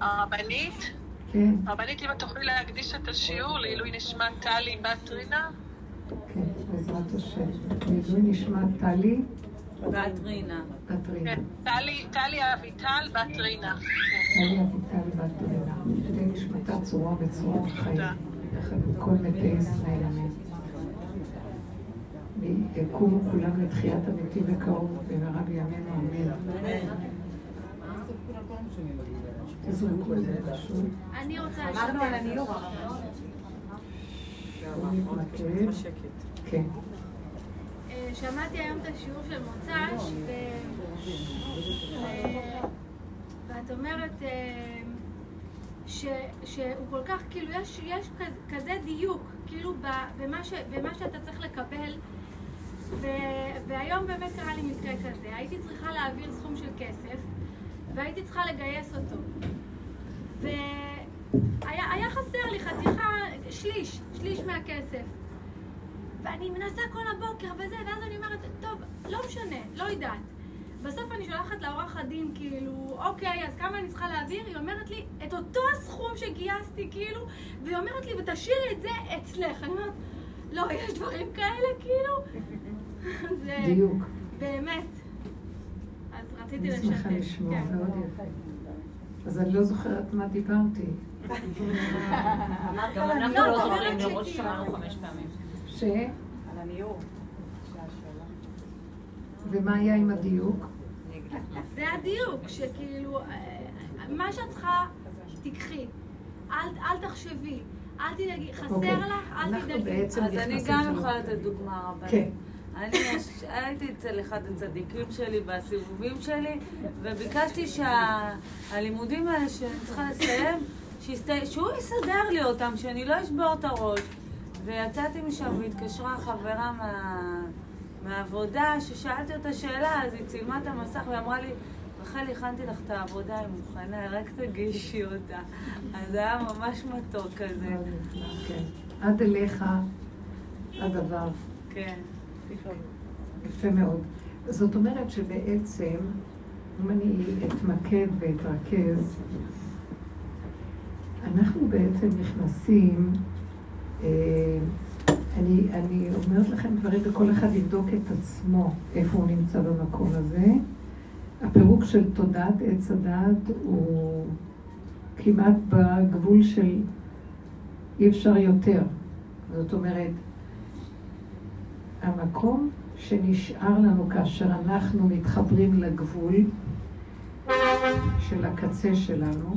הרבנית? כן. הרבנית, אם את תוכלי להקדיש את השיעור לעילוי נשמת טלי בת רינה? כן, בעזרת השם. לעילוי נשמת טלי. בת רינה. בת רינה. כן, טלי אביטל בת רינה. טלי אביטל בת רינה. כדי נשמתה צורה וצורה חיים. יחד עם כל מתי ישראל, אמן. ויקומו כולם לתחיית המתים בקרוב במהרה בימינו, אמן. תזרקו את זה פשוט. אני רוצה על הניור. נתמקד. כן. אה, שמעתי היום את השיעור של מוצ"ש, ואת אומרת אה, ש- שהוא כל כך, כאילו, יש, יש כזה- דיוק, כאילו, במה שאתה צריך לקבל. והיום באמת קרה לי מקרה כזה. הייתי צריכה להעביר סכום של כסף, והייתי צריכה לגייס אותו. והיה היה חסר לי חתיכה, שליש, שליש מהכסף. ואני מנסה כל הבוקר וזה, ואז אני אומרת, טוב, לא משנה, לא יודעת. בסוף אני שולחת לעורך הדין, כאילו, אוקיי, אז כמה אני צריכה להעביר? היא אומרת לי, את אותו הסכום שגייסתי, כאילו, והיא אומרת לי, ותשאירי את זה אצלך. אני אומרת, לא, יש דברים כאלה, כאילו? זה... דיוק. באמת. אז רציתי אני לשתף. שמחה לשמוע, כן. מאוד יפה. אז אני לא זוכרת מה דיברתי. אמרת גם על אנחנו. לא אומרת זוכרים מראש שמענו חמש פעמים. ש... על הניור. ומה היה עם הדיוק? זה הדיוק, שכאילו, אה, מה שאת צריכה, תיקחי. אל, אל תחשבי. אל תדאגי, חסר אוקיי. לך, אל אנחנו תדאגי. אז אני גם. יכולה לתת דוגמה רבה. כן. אני הייתי אצל אחד הצדיקים שלי בסיבובים שלי, וביקשתי שהלימודים האלה שאני צריכה לסיים, שהוא יסדר לי אותם, שאני לא אשבור את הראש. ויצאתי משם והתקשרה חברה מה... מהעבודה, ששאלתי אותה שאלה, אז היא צילמה את המסך ואמרה לי, רחל, הכנתי לך את העבודה, היא מוכנה, רק תגישי אותה. אז זה היה ממש מתוק כזה. כן. עד אליך הדבר. כן. יפה מאוד. זאת אומרת שבעצם, אם אני אתמקד ואתרכז, אנחנו בעצם נכנסים, אה, אני, אני אומרת לכם דברים, וכל אחד יבדוק את עצמו, איפה הוא נמצא במקום הזה. הפירוק של תודעת עץ הדעת הוא כמעט בגבול של אי אפשר יותר. זאת אומרת, המקום שנשאר לנו כאשר אנחנו מתחברים לגבול של הקצה שלנו,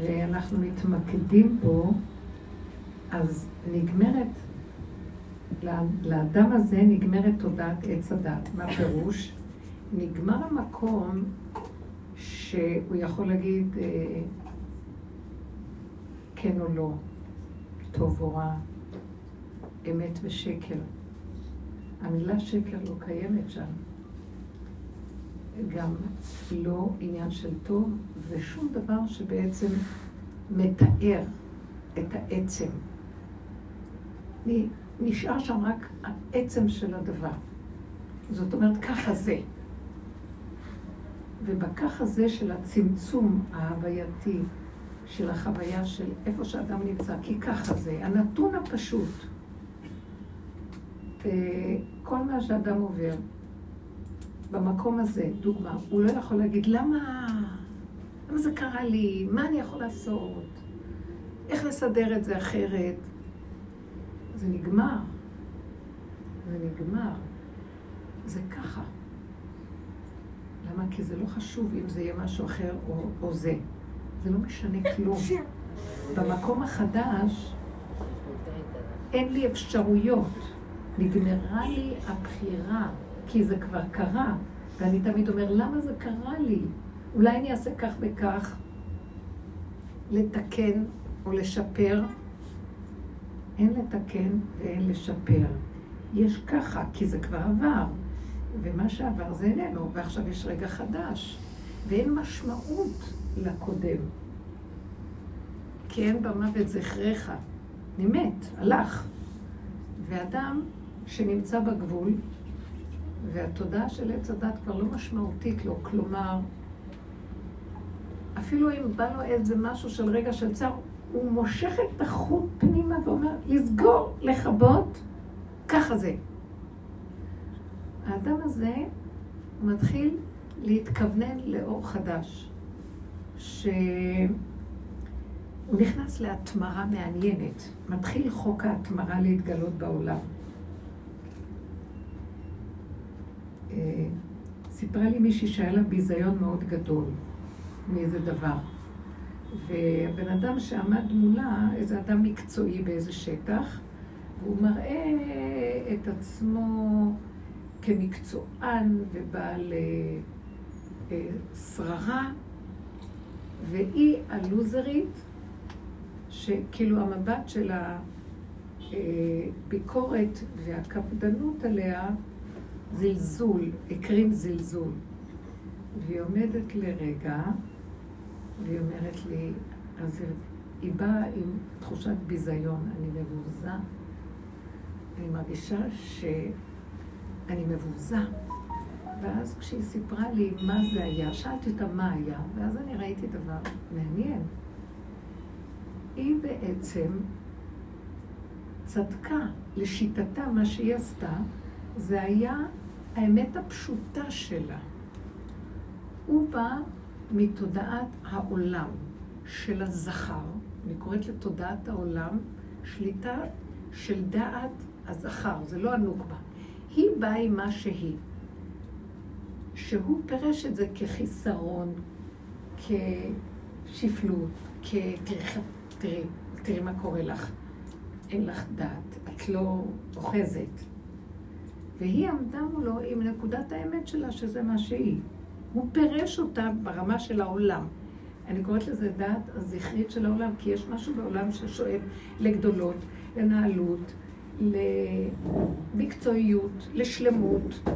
ואנחנו מתמקדים בו, אז נגמרת, לאדם הזה נגמרת תודעת עץ הדת. מה פירוש? נגמר המקום שהוא יכול להגיד אה, כן או לא, טוב או רע, אמת ושקר. המילה שקר לא קיימת שם. גם לא עניין של טוב, ושום דבר שבעצם מתאר את העצם. נשאר שם רק העצם של הדבר. זאת אומרת, ככה זה. ובככה זה של הצמצום ההווייתי של החוויה של איפה שאדם נמצא, כי ככה זה, הנתון הפשוט. כל מה שאדם עובר במקום הזה, דוגמה, הוא לא יכול להגיד, למה, למה זה קרה לי? מה אני יכול לעשות? איך לסדר את זה אחרת? זה נגמר. זה נגמר. זה ככה. למה? כי זה לא חשוב אם זה יהיה משהו אחר או, או זה. זה לא משנה כלום. במקום החדש אין לי אפשרויות. נגמרה לי הבחירה, כי זה כבר קרה. ואני תמיד אומר, למה זה קרה לי? אולי אני אעשה כך וכך, לתקן או לשפר. אין לתקן ואין לשפר. יש ככה, כי זה כבר עבר. ומה שעבר זה איננו, ועכשיו יש רגע חדש. ואין משמעות לקודם. כי אין במוות זכרך. אני מת, הלך. ואדם שנמצא בגבול, והתודעה של עץ הדת כבר לא משמעותית לו, כלומר, אפילו אם בא לו איזה משהו של רגע של צער, הוא מושך את החוט פנימה ואומר, לסגור, לכבות, ככה זה. האדם הזה מתחיל להתכוונן לאור חדש, שהוא נכנס להתמרה מעניינת. מתחיל חוק ההתמרה להתגלות בעולם. אה, סיפרה לי מישהי שהיה לה ביזיון מאוד גדול מאיזה דבר. והבן אדם שעמד מולה, איזה אדם מקצועי באיזה שטח, והוא מראה את עצמו כמקצוען ובעל אה, אה, שררה, והיא הלוזרית, שכאילו המבט של הביקורת והקפדנות עליה, זלזול, הקרין זלזול. והיא עומדת לרגע, והיא אומרת לי, אז היא באה עם תחושת ביזיון, אני מבוזה. אני מרגישה שאני מבוזה. ואז כשהיא סיפרה לי מה זה היה, שאלתי אותה מה היה, ואז אני ראיתי דבר מעניין. היא בעצם צדקה לשיטתה, מה שהיא עשתה, זה היה האמת הפשוטה שלה. הוא בא מתודעת העולם של הזכר, אני קוראת לתודעת העולם, שליטה של דעת הזכר, זה לא הנוקבה. היא באה עם מה שהיא. שהוא פירש את זה כחיסרון, כשפלות, כתריכה, תראי, תראי מה קורה לך. אין לך דעת, את לא אוחזת. והיא עמדה מולו עם נקודת האמת שלה, שזה מה שהיא. הוא פירש אותה ברמה של העולם. אני קוראת לזה דעת הזכרית של העולם, כי יש משהו בעולם ששואף לגדולות, לנעלות, למקצועיות, לשלמות,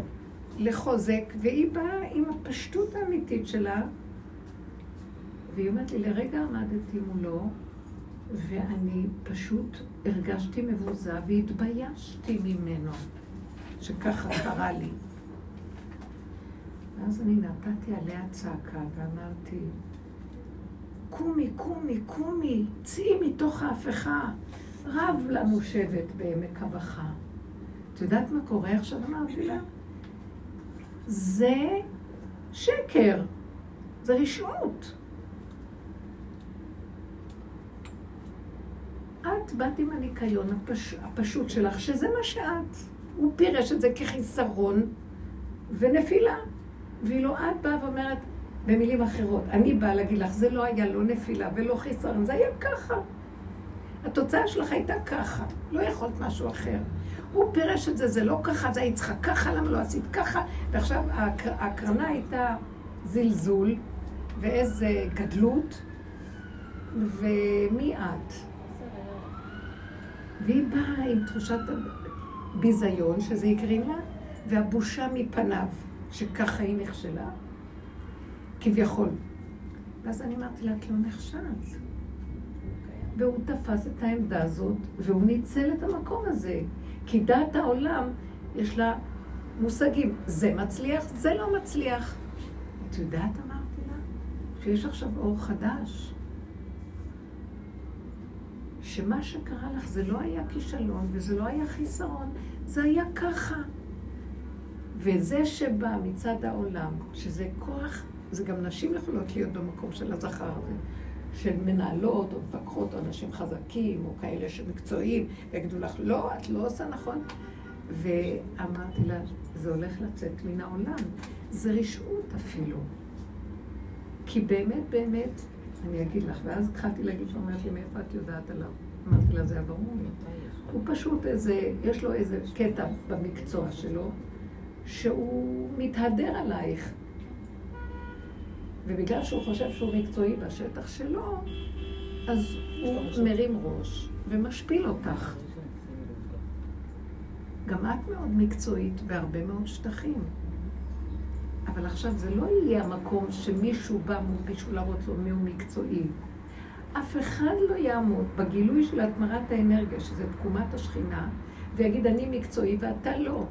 לחוזק, והיא באה עם הפשטות האמיתית שלה, והיא אומרת לי, לרגע עמדתי מולו, ואני פשוט הרגשתי מבוזה והתביישתי ממנו, שככה קרה לי. ואז אני נתתי עליה צעקה ואמרתי, קומי, קומי, קומי, צאי מתוך ההפכה. רב לנו שבט בעמק הבכה. את יודעת מה קורה עכשיו? אמרתי לה, זה שקר, זה רשעות. את באת עם הניקיון הפש... הפשוט שלך, שזה מה שאת. הוא פירש את זה כחיסרון ונפילה. ואילו את באה ואומרת, במילים אחרות, אני באה להגיד לך, זה לא היה לא נפילה ולא חיסרון, זה היה ככה. התוצאה שלך הייתה ככה, לא יכולת משהו אחר. הוא פירש את זה, זה לא ככה, זה היית צריכה ככה, למה לא עשית ככה? ועכשיו ההקרנה הייתה זלזול ואיזה גדלות, ומי את? והיא באה עם תחושת ביזיון, שזה יקרים לה, והבושה מפניו. שככה היא נכשלה? כביכול. ואז אני אמרתי לה, את לא נכשלת. והוא תפס את העמדה הזאת, והוא ניצל את המקום הזה. כי דעת העולם, יש לה מושגים. זה מצליח, זה לא מצליח. את יודעת, אמרתי לה, שיש עכשיו אור חדש. שמה שקרה לך זה לא היה כישלון וזה לא היה חיסרון, זה היה ככה. וזה שבא מצד העולם, שזה כוח, זה גם נשים יכולות להיות במקום של הזכר הזה, של מנהלות או מפקחות או אנשים חזקים או כאלה שמקצועיים, ויגידו לך, לא, את לא עושה נכון. ואמרתי לה, זה הולך לצאת מן העולם. זה רשעות אפילו. כי באמת, באמת, אני אגיד לך, ואז התחלתי להגיד, שאומרת לי, מאיפה את יודעת עליו? אמרתי לה, זה היה ברור. הוא פשוט איזה, יש לו איזה קטע במקצוע שלו, שהוא מתהדר עלייך. ובגלל שהוא חושב שהוא מקצועי בשטח שלו, אז הוא מרים ראש ומשפיל אותך. גם את מאוד מקצועית בהרבה מאוד שטחים. אבל עכשיו זה לא יהיה המקום שמישהו בא מול מישהו להראות לו מי הוא מקצועי. אף אחד לא יעמוד בגילוי של התמרת האנרגיה, שזה תקומת השכינה, ויגיד, אני מקצועי ואתה לא.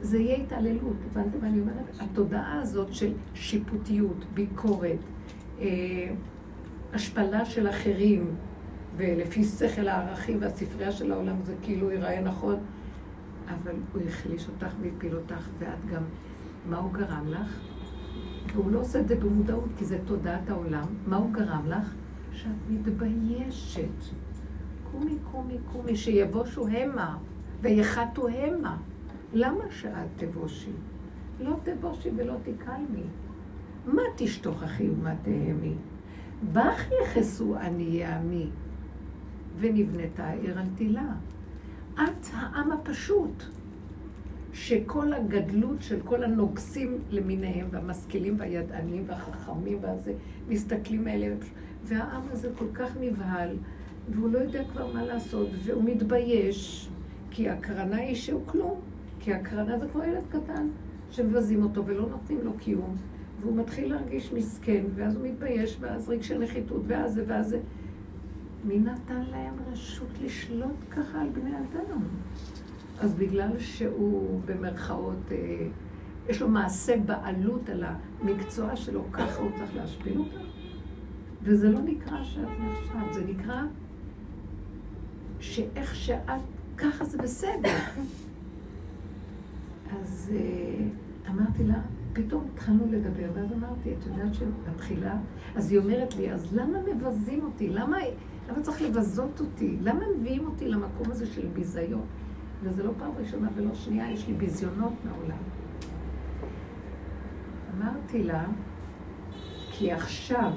זה יהיה התעללות, הבנתם מה אני אומרת? התודעה הזאת של שיפוטיות, ביקורת, אה, השפלה של אחרים, ולפי שכל הערכים והספרייה של העולם זה כאילו ייראה נכון, אבל הוא החליש אותך והפיל אותך, ואת גם, מה הוא גרם לך? והוא לא עושה את זה במודעות, כי זה תודעת העולם. מה הוא גרם לך? שאת מתביישת. קומי, קומי, קומי, שיבושו המה, ויחתו המה. למה שאת תבושי? לא תבושי ולא תקלמי. מה תשתוכחי ומה תהמי? בך יכסו עניי עמי, ונבנתה העיר על תילה. את העם הפשוט, שכל הגדלות של כל הנוגסים למיניהם, והמשכילים והידענים והחכמים והזה, מסתכלים עליהם, והעם הזה כל כך נבהל, והוא לא יודע כבר מה לעשות, והוא מתבייש, כי הקרנה היא שהוא כלום, כי הקרנה זה כמו ילד קטן, שמבזים אותו ולא נותנים לו קיום, והוא מתחיל להרגיש מסכן, ואז הוא מתבייש, ואז רגשי נחיתות, ואז זה ואז זה. מי נתן להם רשות לשלוט ככה על בני אדם? אז בגלל שהוא במרכאות, אה, יש לו מעשה בעלות על המקצוע שלו, ככה הוא צריך להשפיל אותו? וזה לא נקרא שאת נחשבת, זה נקרא שאיך שאת, ככה זה בסדר. אז אה, אמרתי לה, פתאום התחלנו לדבר, ואז אמרתי, את יודעת שבתחילה, אז היא אומרת לי, אז למה מבזים אותי? למה, למה צריך לבזות אותי? למה מביאים אותי למקום הזה של ביזיון? וזה לא פעם ראשונה ולא שנייה, יש לי ביזיונות מעולם. אמרתי לה, כי עכשיו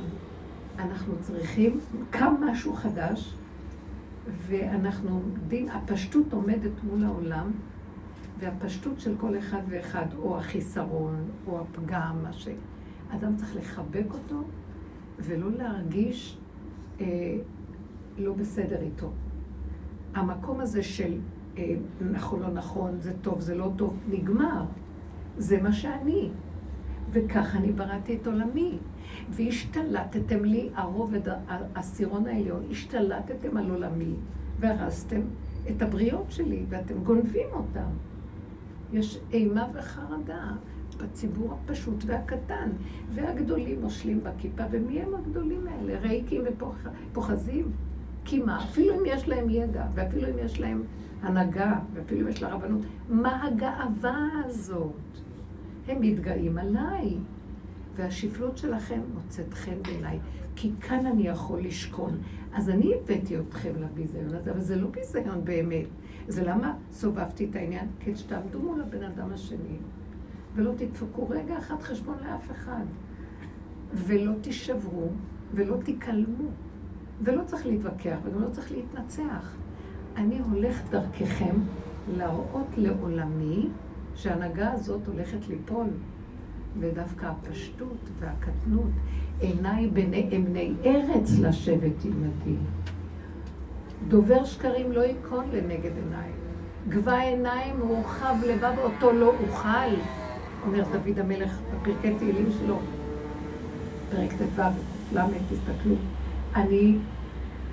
אנחנו צריכים, קם משהו חדש, ואנחנו עומדים, הפשטות עומדת מול העולם, והפשטות של כל אחד ואחד, או החיסרון, או הפגם, מה ש... אדם צריך לחבק אותו, ולא להרגיש אה, לא בסדר איתו. המקום הזה של נכון, לא נכון, זה טוב, זה לא טוב, נגמר. זה מה שאני. וכך אני בראתי את עולמי. והשתלטתם לי, הרובד, העשירון העליון, השתלטתם על עולמי, והרסתם את הבריות שלי, ואתם גונבים אותם. יש אימה וחרדה בציבור הפשוט והקטן, והגדולים מושלים בכיפה, ומי הם הגדולים האלה? ריקים ופוחזים? כי מה? אפילו אם יש להם ידע, ואפילו אם יש להם הנהגה, ואפילו אם יש לה רבנות, מה הגאווה הזאת? הם מתגאים עליי. והשפלות שלכם מוצאת חן בעיניי, כי כאן אני יכול לשכון. אז אני הבאתי אתכם לביזיון הזה, אבל זה לא ביזיון באמת. זה למה סובבתי את העניין? כי שתעמדו מול הבן אדם השני, ולא תדפקו רגע אחד חשבון לאף אחד, ולא תישברו, ולא תיכלמו, ולא צריך להתווכח, וגם לא צריך להתנצח. אני הולך דרככם להראות לעולמי שההנהגה הזאת הולכת ליפול. ודווקא הפשטות והקטנות, עיניי בני אמני ארץ לשבת עמדי. דובר שקרים לא ייכון לנגד עיניי. גבה עיניים מורחב לבב אותו לא אוכל, אומר דוד המלך בפרקי תהילים שלו, פרק ט"ו, ל', תסתכלו. אני,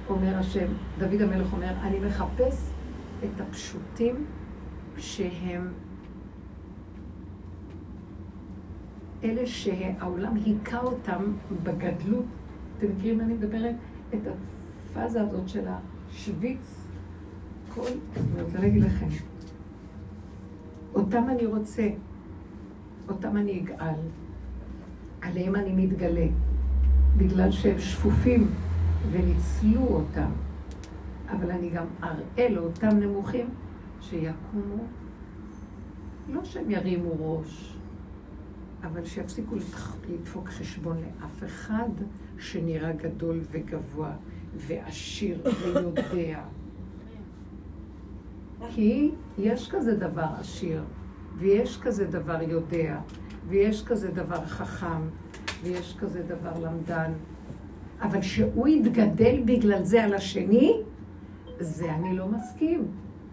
אומר השם, דוד המלך אומר, אני מחפש את הפשוטים שהם אלה שהעולם היכה אותם בגדלות. אתם מכירים מה אני מדברת? את הפאזה הזאת של השוויץ. כל... אני רוצה להגיד לכם, אותם אני רוצה, אותם אני אגאל, עליהם אני מתגלה, בגלל שהם שפופים וניצלו אותם. אבל אני גם אראה לאותם נמוכים שיקומו, לא שהם ירימו ראש, אבל שיפסיקו לדפוק חשבון לאף אחד שנראה גדול וגבוה ועשיר ויודע. כי יש כזה דבר עשיר, ויש כזה דבר יודע, ויש כזה דבר חכם, ויש כזה דבר למדן. אבל שהוא יתגדל בגלל זה על השני, זה אני לא מסכים.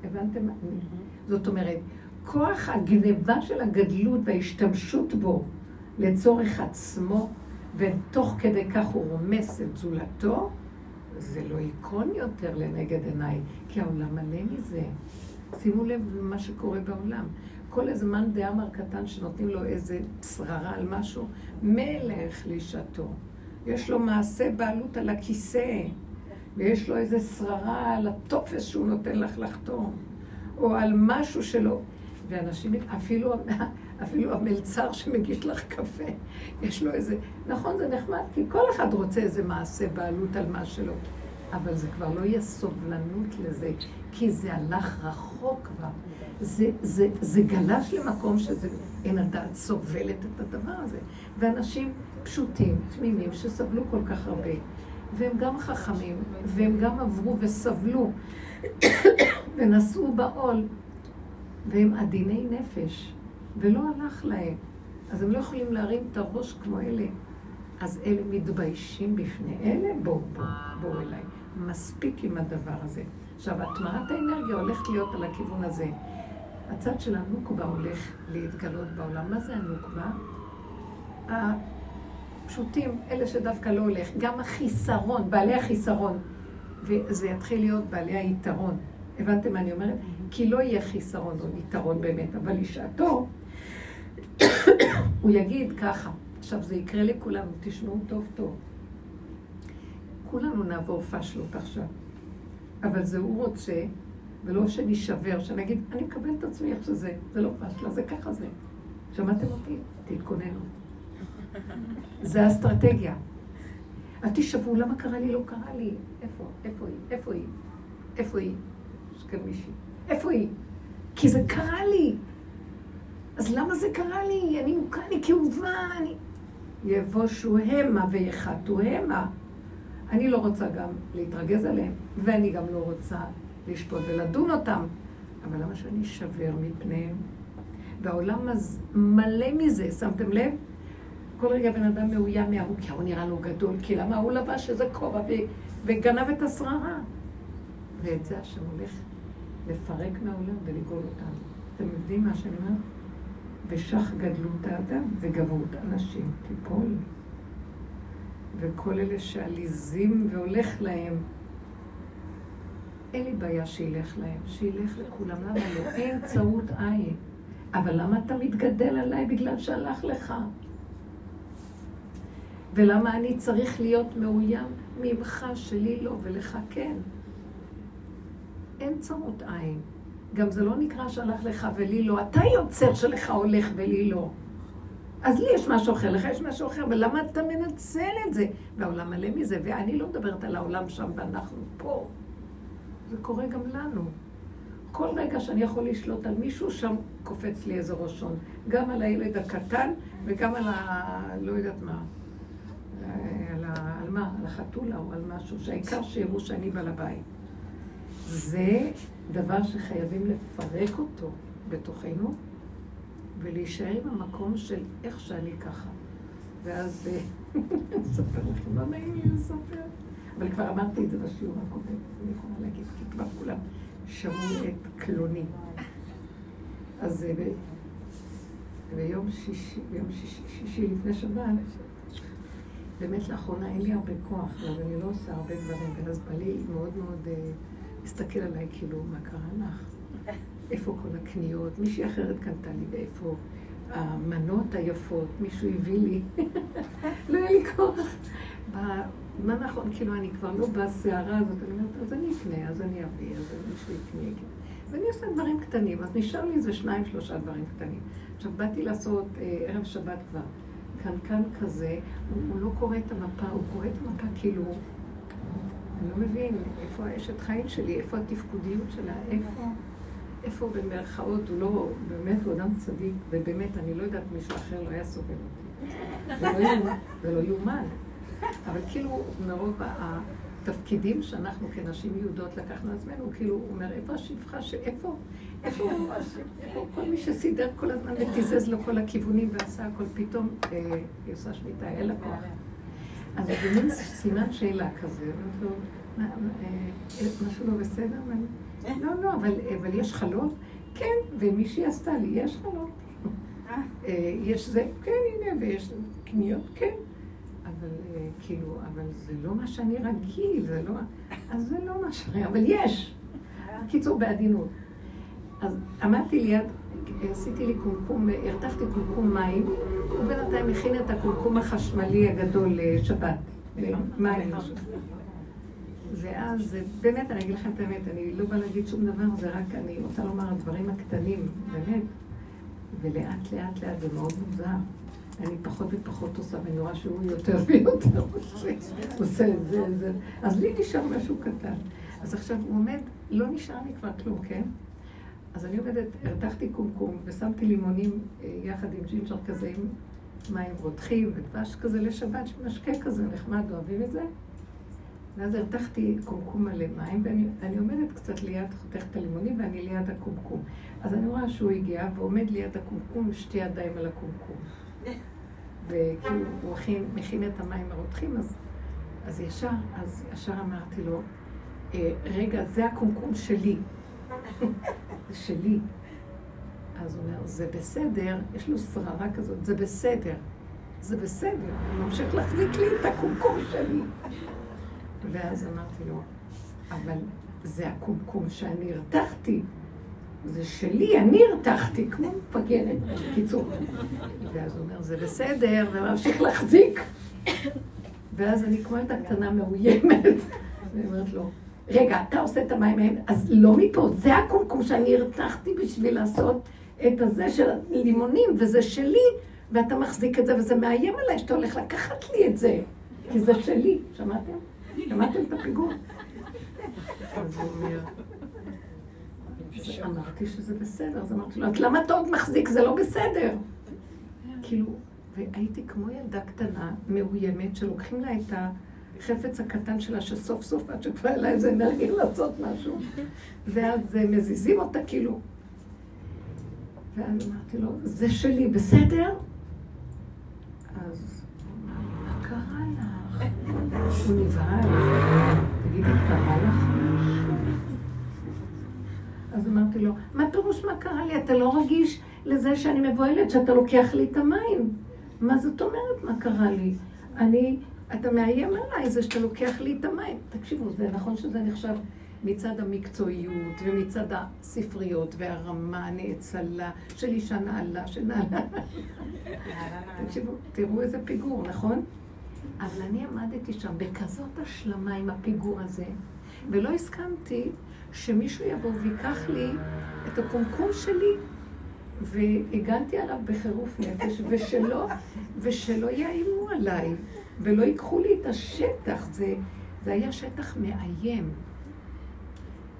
הבנתם? זאת אומרת, כוח הגניבה של הגדלות וההשתמשות בו לצורך עצמו, ותוך כדי כך הוא רומס את זולתו, זה לא ייכון יותר לנגד עיניי, כי העולם מלא מזה. שימו לב למה שקורה בעולם. כל מאן דאמר קטן שנותנים לו איזה שררה על משהו, מלך לשעתו. יש לו מעשה בעלות על הכיסא, ויש לו איזה שררה על הטופס שהוא נותן לך לחתום, או על משהו שלא. ואנשים, אפילו, אפילו המלצר שמגיש לך קפה, יש לו איזה... נכון, זה נחמד, כי כל אחד רוצה איזה מעשה בעלות על מה שלו. אבל זה כבר לא יהיה סובלנות לזה, כי זה הלך רחוק כבר. זה, זה, זה גלש למקום שזה, אין הדעת סובלת את הדבר הזה. ואנשים פשוטים, תמימים, שסבלו כל כך הרבה, והם גם חכמים, והם גם עברו וסבלו, ונשאו בעול, והם עדיני נפש, ולא הלך להם. אז הם לא יכולים להרים את הראש כמו אלה. אז אלה מתביישים בפני אלה, בואו, בואו, בואו אליי. מספיק עם הדבר הזה. עכשיו, הטמעת האנרגיה הולכת להיות על הכיוון הזה. הצד של הנוקבה הולך להתגלות בעולם. מה זה הנוקבה? הפשוטים, אלה שדווקא לא הולך, גם החיסרון, בעלי החיסרון, וזה יתחיל להיות בעלי היתרון. הבנתם מה אני אומרת? כי לא יהיה חיסרון או יתרון באמת, אבל לשעתו, הוא יגיד ככה, עכשיו זה יקרה לכולנו, תשמעו טוב טוב. כולנו נעבור פשלות עכשיו, אבל זה הוא רוצה ולא שנשבר, שנגיד, אני מקבל את עצמי איך שזה, זה לא פשלה, זה ככה זה. שמעתם אותי? תתכוננו. זה האסטרטגיה. אל תשבו, למה קרה לי? לא קרה לי. איפה? איפה היא? איפה היא? איפה היא? יש כאן מישהי. איפה היא? כי זה קרה לי. אז למה זה קרה לי? אני מוכה, אני כאובה, אני... יבושו המה ויחתו המה. אני לא רוצה גם להתרגז עליהם, ואני גם לא רוצה לשפוט ולדון אותם. אבל למה שאני אשבר מפניהם? והעולם מלא מזה, שמתם לב? כל רגע בן אדם מאוים מההוא, כי ההוא נראה לו גדול, כי למה הוא לבש איזה כובע וגנב את השררה? ואת זה השם הולך לפרק מהעולם ולגאול אותנו. אתם מבינים מה שאני אומרת? ושך גדלות האדם וגברות אנשים תיפול. וכל אלה שעליזים והולך להם, אין לי בעיה שילך להם, שילך לכולם. למה לא? אין צרות עין. אבל למה אתה מתגדל עליי בגלל שהלך לך? ולמה אני צריך להיות מאוים ממך, שלי לא, ולך כן? אין צרות עין. גם זה לא נקרא שהלך לך ולי לא. אתה יוצר שלך הולך ולי לא. אז לי יש משהו אחר, לך יש משהו אחר, ולמה אתה מנצל את זה? והעולם מלא מזה, ואני לא מדברת על העולם שם ואנחנו פה. זה קורה גם לנו. כל רגע שאני יכול לשלוט על מישהו, שם קופץ לי איזה ראשון. גם על הילד הקטן וגם על ה... לא יודעת מה. על, ה... על מה? על החתולה או על משהו, שהעיקר שיראו שאני בעל הבית. זה דבר שחייבים לפרק אותו בתוכנו, ולהישאר עם המקום של איך שאני ככה. ואז אה, אספר לכם, לא נעים לי לספר. אבל כבר אמרתי את זה בשיעור הקודם, אני יכולה להגיד, כי כבר כולם שמעו את קלוני. אז אה, ביום שישי, ביום שישי, שישי לפני שבת, באמת לאחרונה אין לי הרבה כוח, אבל אני לא עושה הרבה דברים, ואז בא לי מאוד מאוד להסתכל אה, עליי, כאילו, מה קרה לך? איפה כל הקניות? מישהי אחרת קנתה לי, ואיפה המנות היפות? מישהו הביא לי. לא היה לי כוח. מה נכון, כאילו, אני כבר לא בסערה הזאת, אני אומרת, אז אני אקנה, אז אני אביא, אז מישהו יקנה. ואני עושה דברים קטנים, אז נשאר לי איזה שניים, שלושה דברים קטנים. עכשיו, באתי לעשות אה, ערב שבת כבר. קנקן כזה, הוא, הוא לא קורא את המפה, הוא קורא את המפה כאילו, אני לא מבין, איפה האשת חיים שלי, איפה התפקודיות שלה, איפה, איפה במרכאות, הוא לא, באמת הוא אדם צדיק, ובאמת, אני לא יודעת, מישהו אחר לא היה סובל אותי. זה לא יאומן. אבל כאילו, מרוב התפקידים שאנחנו כנשים יהודות לקחנו עצמנו, כאילו, הוא אומר, איפה השפחה של... איפה? כל מי שסידר כל הזמן ותיזז לו כל הכיוונים ועשה הכל, פתאום אה, היא עושה שמיטה, אין לה כוח. אז זה מין סימן שאלה כזה, לו, אה, משהו לא בסדר? לא, לא, אבל יש חלות? כן, ומישהי עשתה לי, יש חלות. אה. יש זה, כן, הנה, ויש קניות, כן. אבל אה, כאילו, אבל זה לא מה שאני רגיל, זה לא... אז זה לא מה שאני... אבל יש. בקיצור, בעדינות. אז עמדתי ליד, עשיתי לי קומקום, הרתחתי קומקום מים, הוא בינתיים הכין את הקומקום החשמלי הגדול לשבת. מים. ואז, באמת, אני אגיד לכם את האמת, אני לא באה להגיד שום דבר, זה רק, אני רוצה לומר, הדברים הקטנים, באמת, ולאט לאט לאט זה מאוד מוזר. אני פחות ופחות עושה, ואני רואה שהוא יותר ויותר עושה את זה, זה. אז לי נשאר משהו קטן. אז עכשיו הוא עומד, לא נשאר לי כבר כלום, כן? אז אני עומדת, הרתחתי קומקום ושמתי לימונים אה, יחד עם ג'ינג'ר כזה, עם מים רותחים ודבש כזה לשבת, משקה כזה נחמד, אוהבים את זה? ואז הרתחתי קומקום מלא מים, ואני עומדת קצת ליד, חותכת את הלימונים, ואני ליד הקומקום. אז אני רואה שהוא הגיע, ועומד ליד הקומקום, שתי ידיים על הקומקום. וכאילו, הוא הכין, מכין את המים הרותחים, אז, אז ישר, אז ישר אמרתי לו, אה, רגע, זה הקומקום שלי. זה שלי. אז הוא אומר, זה בסדר, יש לו שררה כזאת, זה בסדר. זה בסדר, הוא ממשיך להחזיק לי את הקומקום שלי. ואז אמרתי לו, אבל זה הקומקום שאני הרתחתי. זה שלי, אני הרתחתי, כמו מפגנת, בקיצור. ואז הוא אומר, זה בסדר, וממשיך להחזיק. ואז אני כמו ילדה קטנה מאוימת, ואני אומרת לו, רגע, אתה עושה את המים ההם, אז לא מפה, זה הקומקום שאני הרתחתי בשביל לעשות את הזה של הלימונים, וזה שלי, ואתה מחזיק את זה, וזה מאיים עליי שאתה הולך לקחת לי את זה, כי זה שלי, שמעתם? שמעתם את הפיגור? אמרתי שזה בסדר, אז אמרתי לו, אז למה אתה עוד מחזיק? זה לא בסדר. כאילו, והייתי כמו ילדה קטנה, מאוימת, שלוקחים לה את החפץ הקטן שלה, שסוף סוף עד שכבר אין לה איזה אנרגיה לעשות משהו, ואז מזיזים אותה כאילו. ואז אמרתי לו, זה שלי, בסדר? אז הוא אמר לי, מה קרה לך? הוא נבהל. תגידי, קרה לך אז אמרתי לו, מה פירוש מה קרה לי? אתה לא רגיש לזה שאני מבוהלת, שאתה לוקח לי את המים. מה זאת אומרת, מה קרה לי? אני, אתה מאיים עליי, זה שאתה לוקח לי את המים. תקשיבו, זה נכון שזה נחשב מצד המקצועיות ומצד הספריות והרמה הנאצלה של אישה נעלה, שנעלה. תקשיבו, תראו איזה פיגור, נכון? אבל אני עמדתי שם בכזאת השלמה עם הפיגור הזה, ולא הסכמתי שמישהו יבוא ויקח לי את הקומקום שלי, והגנתי עליו בחירוף נפש, ושלא, ושלא יאיימו עליי, ולא ייקחו לי את השטח. זה, זה היה שטח מאיים.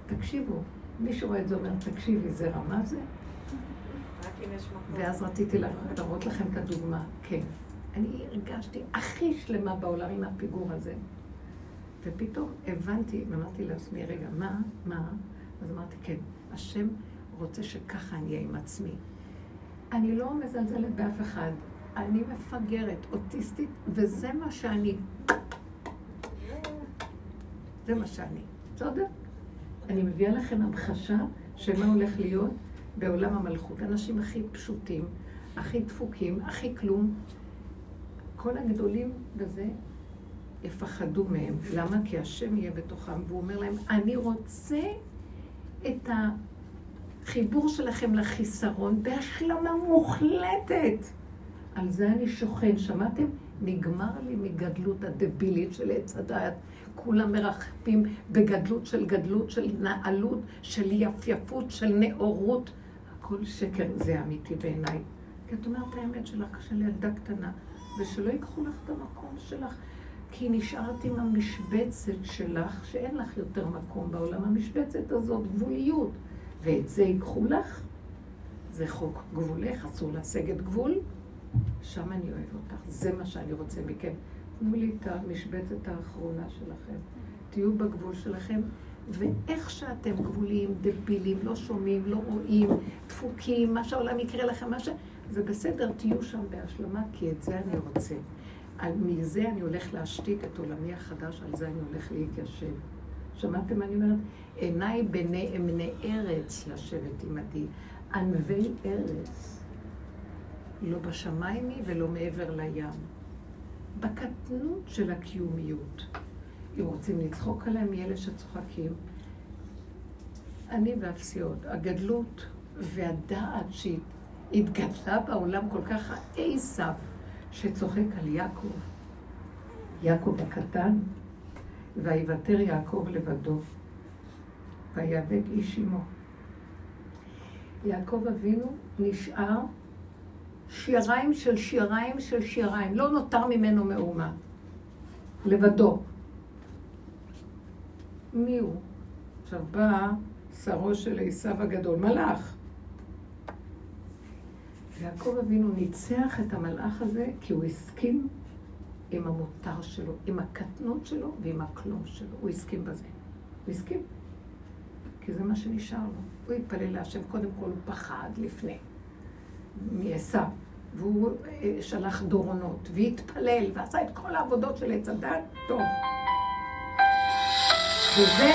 תקשיבו, מישהו רואה את זה אומר, תקשיבי, זה רמה זה? ואז רציתי להראות לכם את הדוגמה. כן. אני הרגשתי הכי שלמה בעולם עם הפיגור הזה. ופתאום הבנתי, אמרתי לעצמי, רגע, מה, מה? אז אמרתי, כן, השם רוצה שככה אני אהיה עם עצמי. אני לא מזלזלת באף אחד, אני מפגרת, אוטיסטית, וזה מה שאני. זה מה שאני. בסדר? אני מביאה לכם המחשה של מה הולך להיות בעולם המלכות. אנשים הכי פשוטים, הכי דפוקים, הכי כלום. כל הגדולים בזה יפחדו מהם. למה? כי השם יהיה בתוכם, והוא אומר להם, אני רוצה את החיבור שלכם לחיסרון בהשלמה מוחלטת. על זה אני שוכן, שמעתם? נגמר לי מגדלות הדבילית של עץ הדעת. כולם מרחפים בגדלות של גדלות, של נעלות, של יפייפות, של נאורות. הכל שקר, זה אמיתי בעיניי. כי את אומרת האמת שלך של ילדה קטנה, ושלא ייקחו לך את המקום שלך. כי נשארת עם המשבצת שלך, שאין לך יותר מקום בעולם. המשבצת הזאת, גבוליות. ואת זה ייקחו לך. זה חוק גבולך, אסור לסגת גבול. שם אני אוהב אותך. זה מה שאני רוצה מכם. תנו לי את המשבצת האחרונה שלכם. תהיו בגבול שלכם, ואיך שאתם גבוליים, דבילים, לא שומעים, לא רואים, דפוקים, מה שהעולם יקרה לכם, מה ש... זה בסדר, תהיו שם בהשלמה, כי את זה אני רוצה. על מזה אני הולך להשתית את עולמי החדש, על זה אני הולך להתיישב. שמעתם מה אני אומרת? עיניי בני אמני ארץ לשבת עמדי, ענבי ארץ. לא בשמיים היא ולא מעבר לים. בקטנות של הקיומיות. אם רוצים לצחוק עליהם, יהיה אלה שצוחקים. אני והפסיעות, הגדלות והדעת שהתגדלה בעולם כל כך עשיו שצוחק על יעקב, יעקב הקטן, ויוותר יעקב לבדו, ויאבק איש עמו. יעקב אבינו נשאר שיריים של שיריים של שיריים, לא נותר ממנו מאומה, לבדו. מי הוא? עכשיו בא שרו של עשיו הגדול, מלאך. ויעקב אבינו ניצח את המלאך הזה כי הוא הסכים עם המותר שלו, עם הקטנות שלו ועם הכלום שלו. הוא הסכים בזה. הוא הסכים. כי זה מה שנשאר לו. הוא התפלל להשם, קודם כל הוא פחד לפני, מעשיו. והוא אה, שלח דורונות, והתפלל, ועשה את כל העבודות של עץ הדת, טוב. וזה...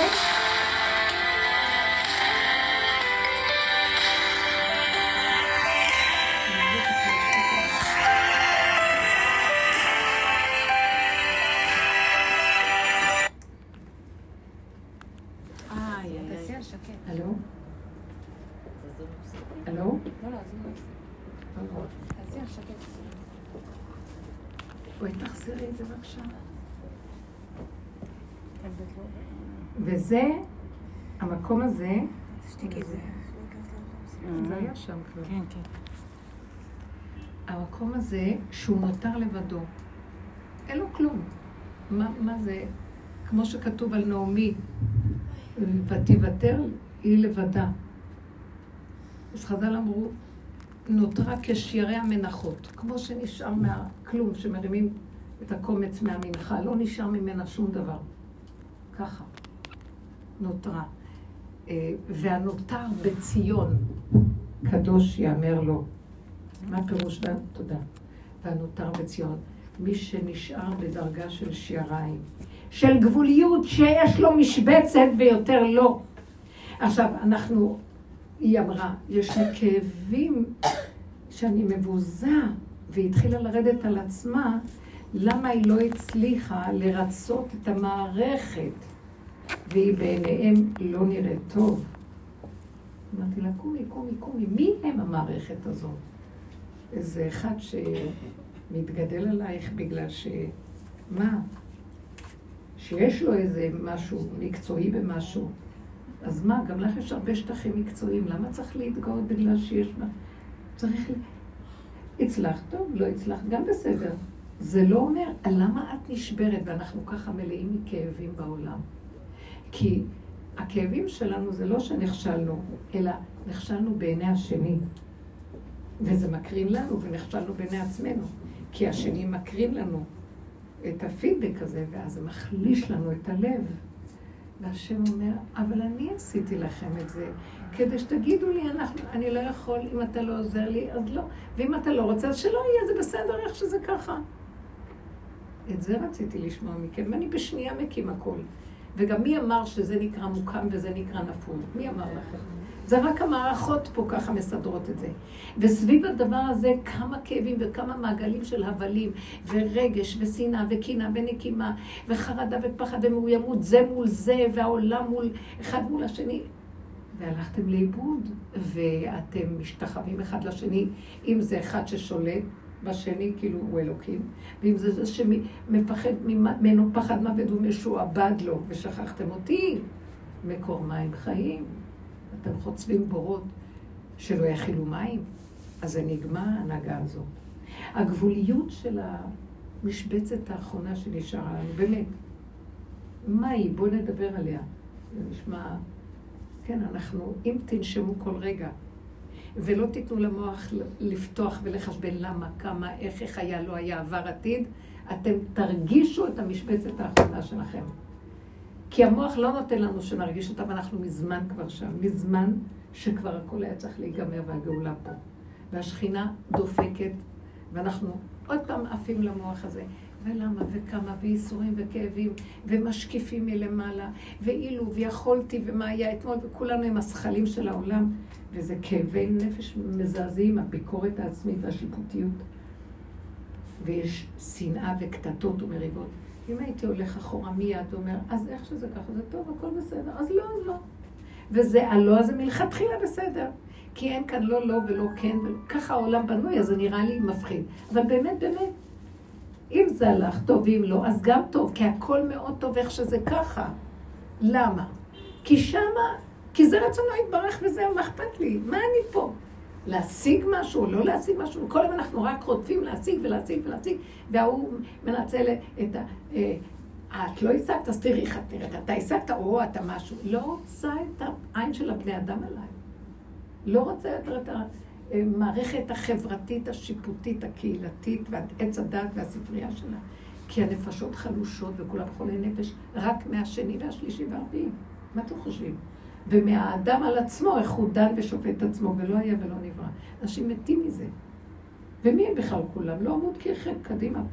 בואי תחזירי את זה בבקשה. בטח לא. וזה, המקום הזה, תשתיקי את זה. זה היה שם כבר. כן, כן. המקום הזה שהוא נותר לבדו. אין לו כלום. מה, מה זה? כמו שכתוב על נעמי, ותיוותר היא לבדה. אז חז"ל אמרו, נותרה כשיירי המנחות, כמו שנשאר מהכלום, שמרימים את הקומץ מהמנחה, לא נשאר ממנה שום דבר. ככה, נותרה. אה, והנותר בציון, קדוש יאמר לו. מה פירוש? בה? תודה. והנותר בציון. מי שנשאר בדרגה של שיעריים, של גבוליות שיש לו משבצת ויותר לא. עכשיו, אנחנו, היא אמרה, יש לי כאבים שאני מבוזה, והיא התחילה לרדת על עצמה, למה היא לא הצליחה לרצות את המערכת, והיא בעיניהם לא נראית טוב. אמרתי לה, קומי, קומי, קומי, מי הם המערכת הזאת? איזה אחד שמתגדל עלייך בגלל ש... מה? שיש לו איזה משהו מקצועי במשהו. אז מה, גם לך יש הרבה שטחים מקצועיים, למה צריך להתגאות בגלל שיש מה? צריך... ל- הצלחת טוב, לא הצלחת, גם בסדר. זה לא אומר, למה את נשברת ואנחנו ככה מלאים מכאבים בעולם? כי הכאבים שלנו זה לא שנכשלנו, אלא נכשלנו בעיני השני. וזה מקרין לנו, ונכשלנו בעיני עצמנו. כי השני מקרין לנו את הפידבק הזה, ואז זה מחליש לנו את הלב. והשם אומר, אבל אני עשיתי לכם את זה, כדי שתגידו לי, אנחנו, אני לא יכול, אם אתה לא עוזר לי, אז לא. ואם אתה לא רוצה, אז שלא יהיה, זה בסדר איך שזה ככה. את זה רציתי לשמוע מכם, ואני בשנייה מקים הכל. וגם מי אמר שזה נקרא מוקם וזה נקרא נפול? מי אמר לכם? זה רק המערכות פה ככה מסדרות את זה. וסביב הדבר הזה כמה כאבים וכמה מעגלים של הבלים, ורגש, ושנאה, וקנאה, ונקימה, וחרדה ופחד ומאוימות, זה מול זה, והעולם מול, אחד מול השני. והלכתם לאיבוד, ואתם משתחווים אחד לשני, אם זה אחד ששולט בשני, כאילו הוא אלוקים, ואם זה זה שמפחד ממנו פחד מוות ומשועבד לו, ושכחתם אותי, מקור מים חיים. אתם חוצבים בורות שלא יכילו מים, אז זה נגמר ההנהגה הזו. הגבוליות של המשבצת האחרונה שנשארה לנו, באמת, מה היא? בואו נדבר עליה. זה נשמע... כן, אנחנו, אם תנשמו כל רגע, ולא תיתנו למוח לפתוח ולחשבן למה, כמה, איך, איך היה, לא היה, עבר עתיד, אתם תרגישו את המשבצת האחרונה שלכם. כי המוח לא נותן לנו שנרגיש אותה, ואנחנו מזמן כבר שם, מזמן שכבר הכל היה צריך להיגמר והגאולה פה. והשכינה דופקת, ואנחנו עוד פעם עפים למוח הזה. ולמה, וכמה, וייסורים וכאבים, ומשקיפים מלמעלה, ואילו, ויכולתי, ומה היה אתמול, וכולנו עם השכלים של העולם, וזה כאבי נפש מזעזעים, הביקורת העצמית והשיפוטיות. ויש שנאה וקטטות ומריבות. אם הייתי הולך אחורה מיד ואומר, אז איך שזה ככה, זה טוב, הכל בסדר, אז לא, אז לא. וזה הלא הזה מלכתחילה בסדר. כי אין כאן לא לא ולא כן, ולא... ככה העולם בנוי, אז זה נראה לי מפחיד. אבל באמת, באמת, אם זה הלך טוב ואם לא, אז גם טוב, כי הכל מאוד טוב איך שזה ככה. למה? כי שמה, כי זה רצונו יתברך וזהו, מה אכפת לי? מה אני פה? להשיג משהו לא להשיג משהו? כל הזמן אנחנו רק רודפים להשיג ולהשיג ולהשיג, וההוא מנצל את ה... אה, את לא השגת, אז תראי איך את נראית. אתה השגת, או אתה משהו. לא רוצה את העין של הבני אדם עליי. לא רוצה יותר את המערכת החברתית, השיפוטית, הקהילתית, ועץ הדת והספרייה שלה. כי הנפשות חלושות וכולם חולי נפש רק מהשני והשלישי והרביעי. מה אתם חושבים? ומהאדם על עצמו, איך הוא דן ושופט את עצמו, ולא היה ולא נברא. אנשים מתים מזה. ומי הם בכלל כולם? לא עמוד כיחד, קדימה.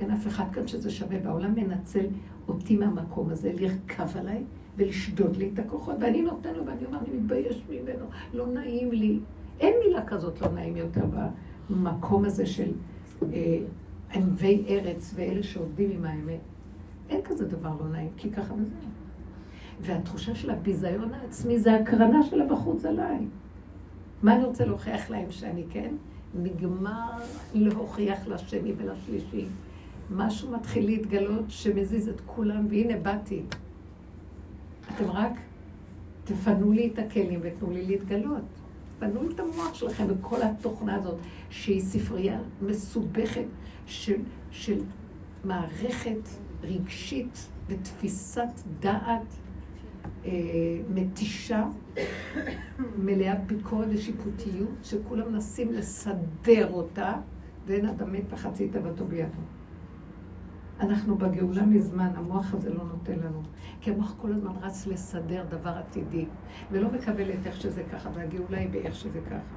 אין אף אחד כאן שזה שווה, והעולם מנצל אותי מהמקום הזה, לרכב עליי ולשדוד לי את הכוחות, ואני נותן לו, ואני אומר, אני מתבייש ממנו, לא נעים לי. אין מילה כזאת לא נעים יותר במקום הזה של אה, ענבי ארץ ואלה שעובדים עם האמת. אין כזה דבר לא נעים, כי ככה וזה. והתחושה של הביזיון העצמי זה הקרנה שלה בחוץ עליי. מה אני רוצה להוכיח להם שאני כן? נגמר להוכיח לשני ולשלישי. משהו מתחיל להתגלות שמזיז את כולם, והנה באתי. אתם רק תפנו לי את הכלים ותנו לי להתגלות. תפנו לי את המוח שלכם וכל התוכנה הזאת, שהיא ספרייה מסובכת של, של מערכת רגשית ותפיסת דעת מתישה, מלאה ביקורת ושיפוטיות, שכולם מנסים לסדר אותה, ואין אדם מת וחצי תאוותו בידו. אנחנו בגאולה מזמן, המוח הזה לא נותן לנו. כי המוח כל הזמן רץ לסדר דבר עתידי, ולא מקבל את איך שזה ככה, והגאולה היא באיך שזה ככה.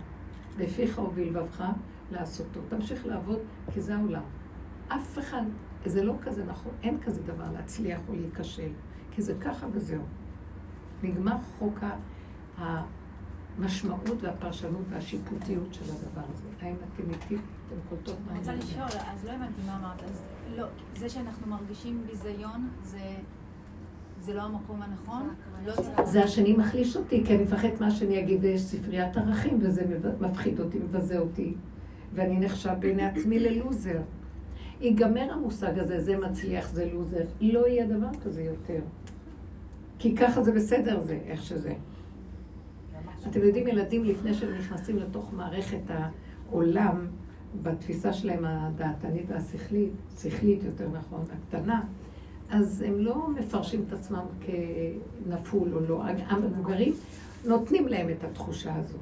בפיך ובלבבך לעשותו. תמשיך לעבוד, כי זה העולם. אף אחד, זה לא כזה נכון, אין כזה דבר להצליח או להיכשל, כי זה ככה וזהו. נגמר חוק המשמעות והפרשנות והשיפוטיות של הדבר הזה. האם אתם איתי? אתם קולטות מה אני רוצה לשאול, אז לא הבנתי מה אמרת. אז לא, זה שאנחנו מרגישים ביזיון, זה... זה לא המקום הנכון? לא זה השני מחליש אותי, כי אני מפחד מה שאני אגיד, ויש ספריית ערכים, וזה מפחיד אותי, מבזה אותי, ואני נחשב בעיני עצמי ללוזר. ייגמר המושג הזה, זה מצליח, זה לוזר. לא יהיה דבר כזה יותר. כי ככה זה בסדר, זה איך שזה. אתם יודעים, ילדים לפני שהם נכנסים לתוך מערכת העולם, בתפיסה שלהם הדעתנית והשכלית, שכלית יותר נכון, הקטנה, אז הם לא מפרשים את עצמם כנפול או לא. המבוגרים נותנים להם את התחושה הזו.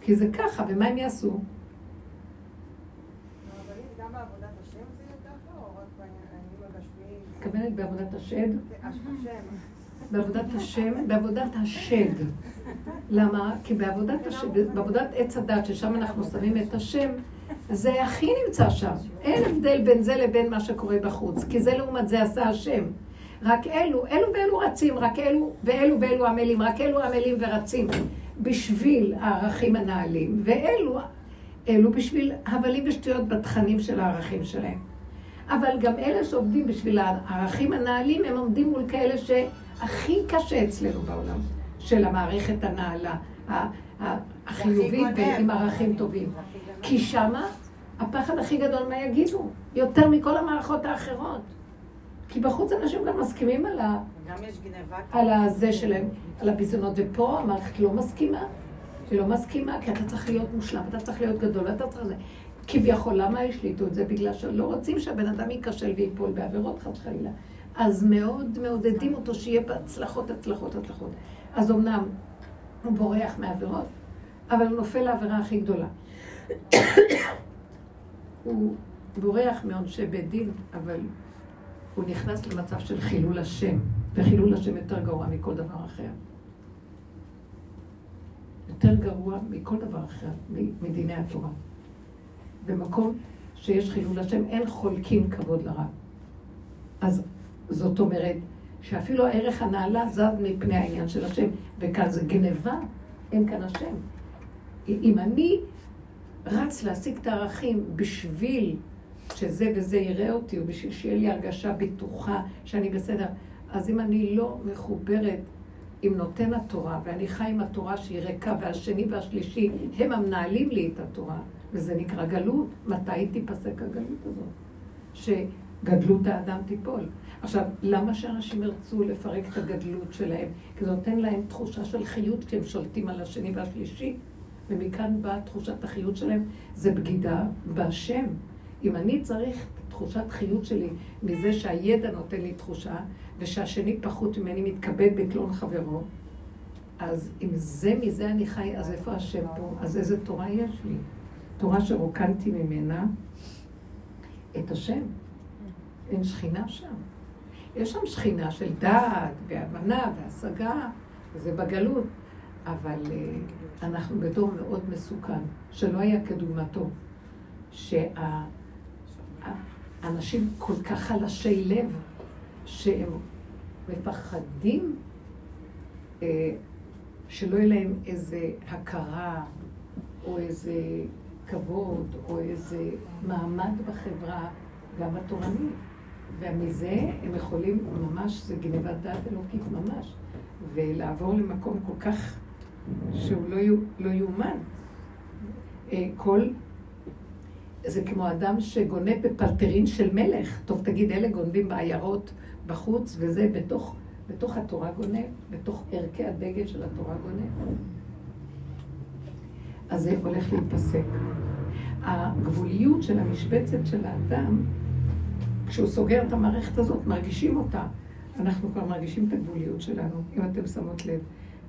כי זה ככה, ומה הם יעשו? מתכוונת בעבודת השד? בעבודת השם, בעבודת השד. למה? כי בעבודת השד, בעבודת עץ הדת, ששם אנחנו שמים את השם, זה הכי נמצא שם. אין הבדל בין זה לבין מה שקורה בחוץ, כי זה לעומת זה עשה השם. רק אלו, אלו ואלו רצים, רק אלו ואלו ואלו עמלים, רק אלו עמלים ורצים בשביל הערכים הנעלים, ואלו, אלו בשביל הבלים ושטויות בתכנים של הערכים שלהם. אבל גם אלה שעובדים בשביל הערכים הנעלים, הם עומדים מול כאלה שהכי קשה אצלנו בעולם, של המערכת הנעלה, החיובית ועם ערכים טובים. כי שמה הפחד הכי גדול מה יגידו, יותר מכל המערכות האחרות. כי בחוץ אנשים גם מסכימים על, ה... גם יש גניבה. על הזה שלהם, על הביזונות, ופה המערכת לא מסכימה. היא לא מסכימה, כי אתה צריך להיות מושלם, אתה צריך להיות גדול, אתה צריך... כביכול, למה השליטו את זה? בגלל שלא רוצים שהבן אדם ייכשל וייפול בעבירות חד חלילה. אז מאוד מעודדים אותו שיהיה בהצלחות, הצלחות, הצלחות. אז אמנם הוא בורח מעבירות, אבל הוא נופל לעבירה הכי גדולה. הוא בורח מעונשי בית דין, אבל הוא נכנס למצב של חילול השם, וחילול השם יותר גרוע מכל דבר אחר. יותר גרוע מכל דבר אחר, מדיני התורה. במקום שיש חילול השם, אין חולקים כבוד לרב. אז זאת אומרת שאפילו הערך הנעלה זז מפני העניין של השם, וכאן זה גניבה, אין כאן השם. אם אני רץ להשיג את הערכים בשביל שזה וזה יראה אותי, או בשביל שיהיה לי הרגשה בטוחה שאני בסדר. אז אם אני לא מחוברת עם נותן התורה, ואני חי עם התורה שהיא ריקה, והשני והשלישי הם המנהלים לי את התורה, וזה נקרא גלות, מתי תיפסק הגלות הזאת? שגדלות האדם תיפול. עכשיו, למה שאנשים ירצו לפרק את הגדלות שלהם? כי זה נותן להם תחושה של חיות כשהם שולטים על השני והשלישי, ומכאן באה תחושת החיות שלהם, זה בגידה בהשם. אם אני צריך תחושת חיות שלי מזה שהידע נותן לי תחושה, ושהשני פחות ממני מתכבד בקלון חברו, אז אם זה מזה אני חי, אז איפה השם פה? אז איזה תורה יש לי? תורה שרוקנתי ממנה את השם. אין שכינה שם. יש שם שכינה של דעת והבנה והשגה, וזה בגלות, אבל uh, אנחנו בדור מאוד מסוכן, שלא היה כדוגמתו, שהאנשים כל כך חלשי לב, שהם מפחדים uh, שלא יהיה להם איזה הכרה או איזה כבוד או איזה מעמד בחברה, גם התורנית. ומזה הם יכולים ממש, זה גנבת דעת אלוקית ממש, ולעבור למקום כל כך שהוא לא, לא יאומן. אה, כל... זה כמו אדם שגונב בפלטרין של מלך. טוב, תגיד, אלה גונבים בעיירות בחוץ, וזה בתוך, בתוך התורה גונב, בתוך ערכי הדגל של התורה גונב. אז זה הולך להיפסק. הגבוליות של המשבצת של האדם כשהוא סוגר את המערכת הזאת, מרגישים אותה. אנחנו כבר מרגישים את הגבוליות שלנו, אם אתם שמות לב.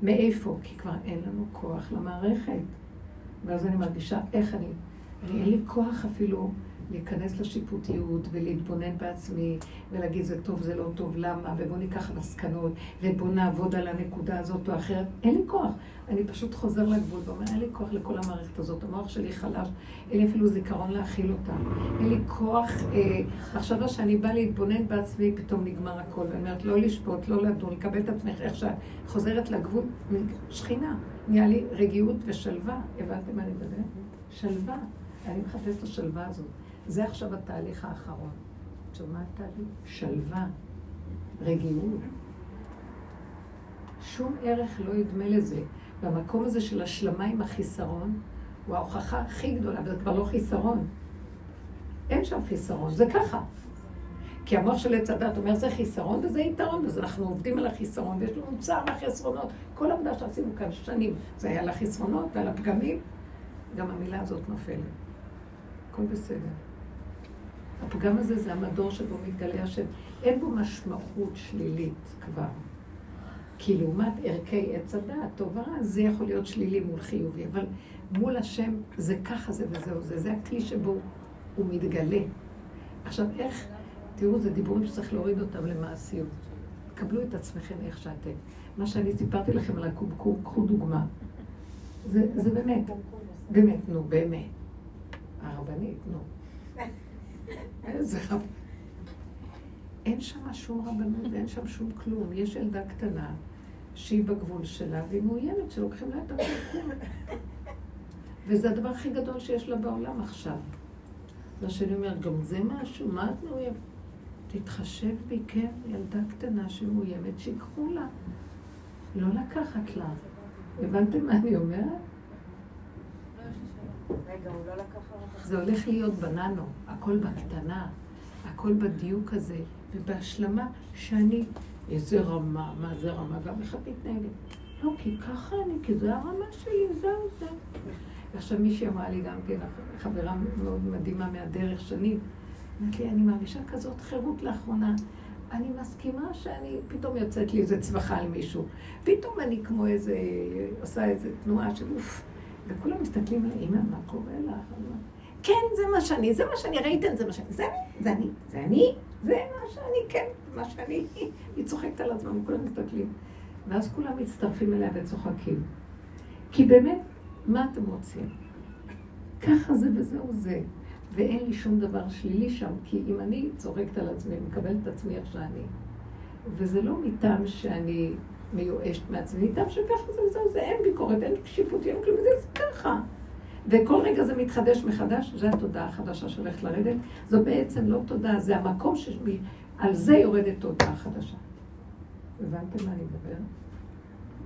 מאיפה? כי כבר אין לנו כוח למערכת. ואז אני מרגישה איך אני... אני אין לי כוח אפילו להיכנס לשיפוטיות ולהתבונן בעצמי ולהגיד זה טוב, זה לא טוב, למה, ובואו ניקח מסקנות ובואו נעבוד על הנקודה הזאת או אחרת. אין לי כוח. אני פשוט חוזר לגבול ואומר, אין לי כוח לכל המערכת הזאת, המוח שלי חלש, אין לי אפילו זיכרון להכיל אותה. אין לי כוח, אה, מחשבה שאני באה להתבונן בעצמי, פתאום נגמר הכל. ואני אומרת, לא לשפוט, לא לדון, לקבל את עצמך איך שאת חוזרת לגבול, שכינה. נהיה לי רגיעות ושלווה. הבנתם מה אני מדבר? שלווה. אני מחפשת את השלווה הזאת. זה עכשיו התהליך האחרון. שומעת תהליך? שלווה, רגיעות. שום ערך לא ידמה לזה. והמקום הזה של השלמה עם החיסרון, הוא ההוכחה הכי גדולה, וזה כבר לא חיסרון. אין שם חיסרון, זה ככה. כי המוח של עץ הדת אומר זה חיסרון וזה יתרון, אז אנחנו עובדים על החיסרון, ויש לנו צער מהחסרונות. כל העבודה שעשינו כאן שנים, זה היה על החסרונות ועל הפגמים, גם המילה הזאת נופלת. הכל בסדר. הפגם הזה זה המדור שבו מתגלה השם. אין בו משמעות שלילית כבר. כי לעומת ערכי עץ הדעת, טוב ורע, זה יכול להיות שלילי מול חיובי, אבל מול השם זה ככה זה וזהו זה, זה הכלי שבו הוא מתגלה. עכשיו, איך, תראו, זה דיבורים שצריך להוריד אותם למעשיות. קבלו את עצמכם איך שאתם. מה שאני סיפרתי לכם על הקומקום, קחו דוגמה. זה, זה באמת, באמת, נו, באמת. הרבנית, נו. איזה רב... אין שם שום רבנות ואין שם שום כלום. יש ילדה קטנה שהיא בגבול שלה, והיא מאוימת שלוקחים לה את הכל. וזה הדבר הכי גדול שיש לה בעולם עכשיו. מה שאני אומרת, גם זה משהו, מה את מאוימת? תתחשב בי, כן, ילדה קטנה שמאוימת, שיקחו לה. לא לקחת לה. הבנתם מה אני אומרת? זה הולך להיות בננו, הכל בקטנה, הכל בדיוק הזה, ובהשלמה שאני, איזה רמה, מה זה רמה, גם איך את מתנהגת? לא, כי ככה אני, כי זה הרמה שלי, זהו זה. ועכשיו מישהי אמרה לי גם כן, חברה מאוד מדהימה מהדרך שנים, אמרת לי, אני מרגישה כזאת חירות לאחרונה. אני מסכימה שאני, פתאום יוצאת לי איזה צווחה על מישהו. פתאום אני כמו איזה, עושה איזה תנועה של אוף. וכולם מסתכלים על אימא, מה קורה לך? כן, זה מה שאני, זה מה שאני, ראיתם, זה מה שאני, זה אני, זה אני, זה אני, זה מה שאני, כן, מה שאני. היא צוחקת על עצמם, כולם מסתכלים. ואז כולם מצטרפים אליה וצוחקים. כי באמת, מה אתם רוצים? ככה זה וזהו זה. ואין לי שום דבר שלילי שם, כי אם אני צוחקת על עצמי, מקבלת את עצמי איך שאני, וזה לא מטעם שאני מיואשת מעצמי, מטעם שככה זה וזהו זה, אין ביקורת, אין שיפוט, אין כלום, זה ככה. וכל רגע זה מתחדש מחדש, זו התודעה החדשה שהולכת לרדת. זו בעצם לא תודעה, זה המקום שעל זה יורדת תודעה חדשה. הבנתם מה אני מדבר?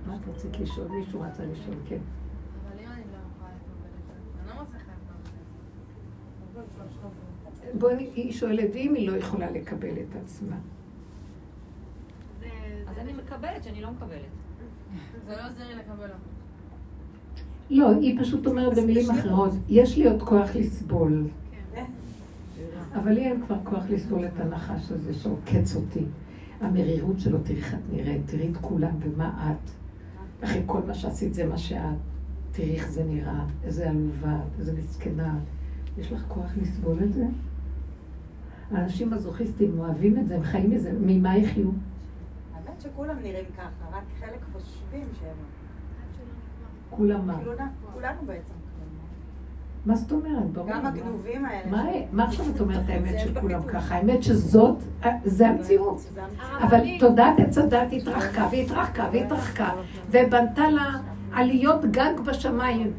מה את רצית לשאול? מישהו רצה לשאול, כן. לא לא. בואי, היא שואלת, ואם היא לא יכולה לקבל את עצמה? אז אני מקבלת שאני לא מקבלת. זה לא עוזר לי לקבל אותו. לא, היא פשוט אומרת במילים אחרות, יש לי עוד כוח לסבול, כן. אבל לי אין כבר כוח לסבול את הנחש הזה שעוקץ אותי. המרירות שלו, תראי איך את נראית, תראי את כולם ומה את. אחרי כל מה שעשית זה מה שאת. תראי איך זה נראה, איזה עלובה, איזה מסכנה. יש לך כוח לסבול את זה? האנשים הזוכיסטים אוהבים את זה, הם חיים מזה, ממה יחיו? האמת שכולם נראים ככה, רק חלק חושבים שהם... כולם מה? כאילו, כולנו בעצם. מה זאת אומרת? ברור. גם הגנובים האלה. מה, עכשיו את אומרת האמת שכולם בפיתוח. ככה? האמת שזאת, אה, זה המציאות. אבל תודעת עץ הדת התרחקה והתרחקה והתרחקה, ובנתה לה עליות גג בשמיים.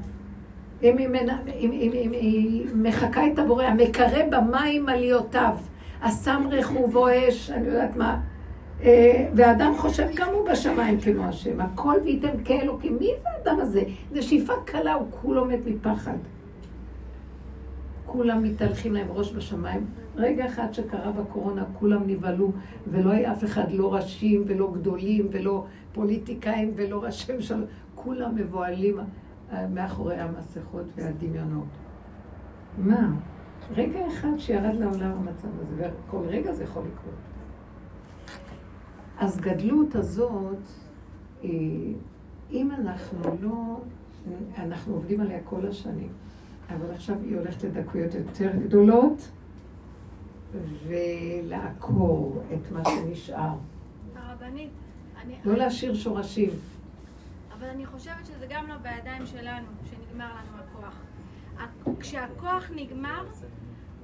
אם היא, מחקה את הבורא, המקרא במים עליותיו, הסם רכובו אש, אני יודעת מה, אה, והאדם חושב גם הוא בשמיים כמו השם, הכל וייתם כאלוקים. מי זה האדם הזה? זה שאיפה קלה, הוא כולו מת מפחד. כולם מתהלכים להם ראש בשמיים. רגע אחד שקרה בקורונה, כולם נבהלו, ולא היה אף אחד, לא ראשים ולא גדולים ולא פוליטיקאים ולא ראשי ממשלה, כולם מבוהלים אה, מאחורי המסכות והדמיונות. מה? רגע אחד שירד לעולם המצב הזה, וכל רגע זה יכול לקרות. אז גדלות הזאת, אה, אם אנחנו לא, אנחנו עובדים עליה כל השנים, אבל עכשיו היא הולכת לדקויות יותר גדולות, ולעקור את מה שנשאר. הרבנית, אני... לא להשאיר שורשים. אבל אני חושבת שזה גם לא בידיים שלנו, שנגמר לנו הכוח. כשהכוח נגמר,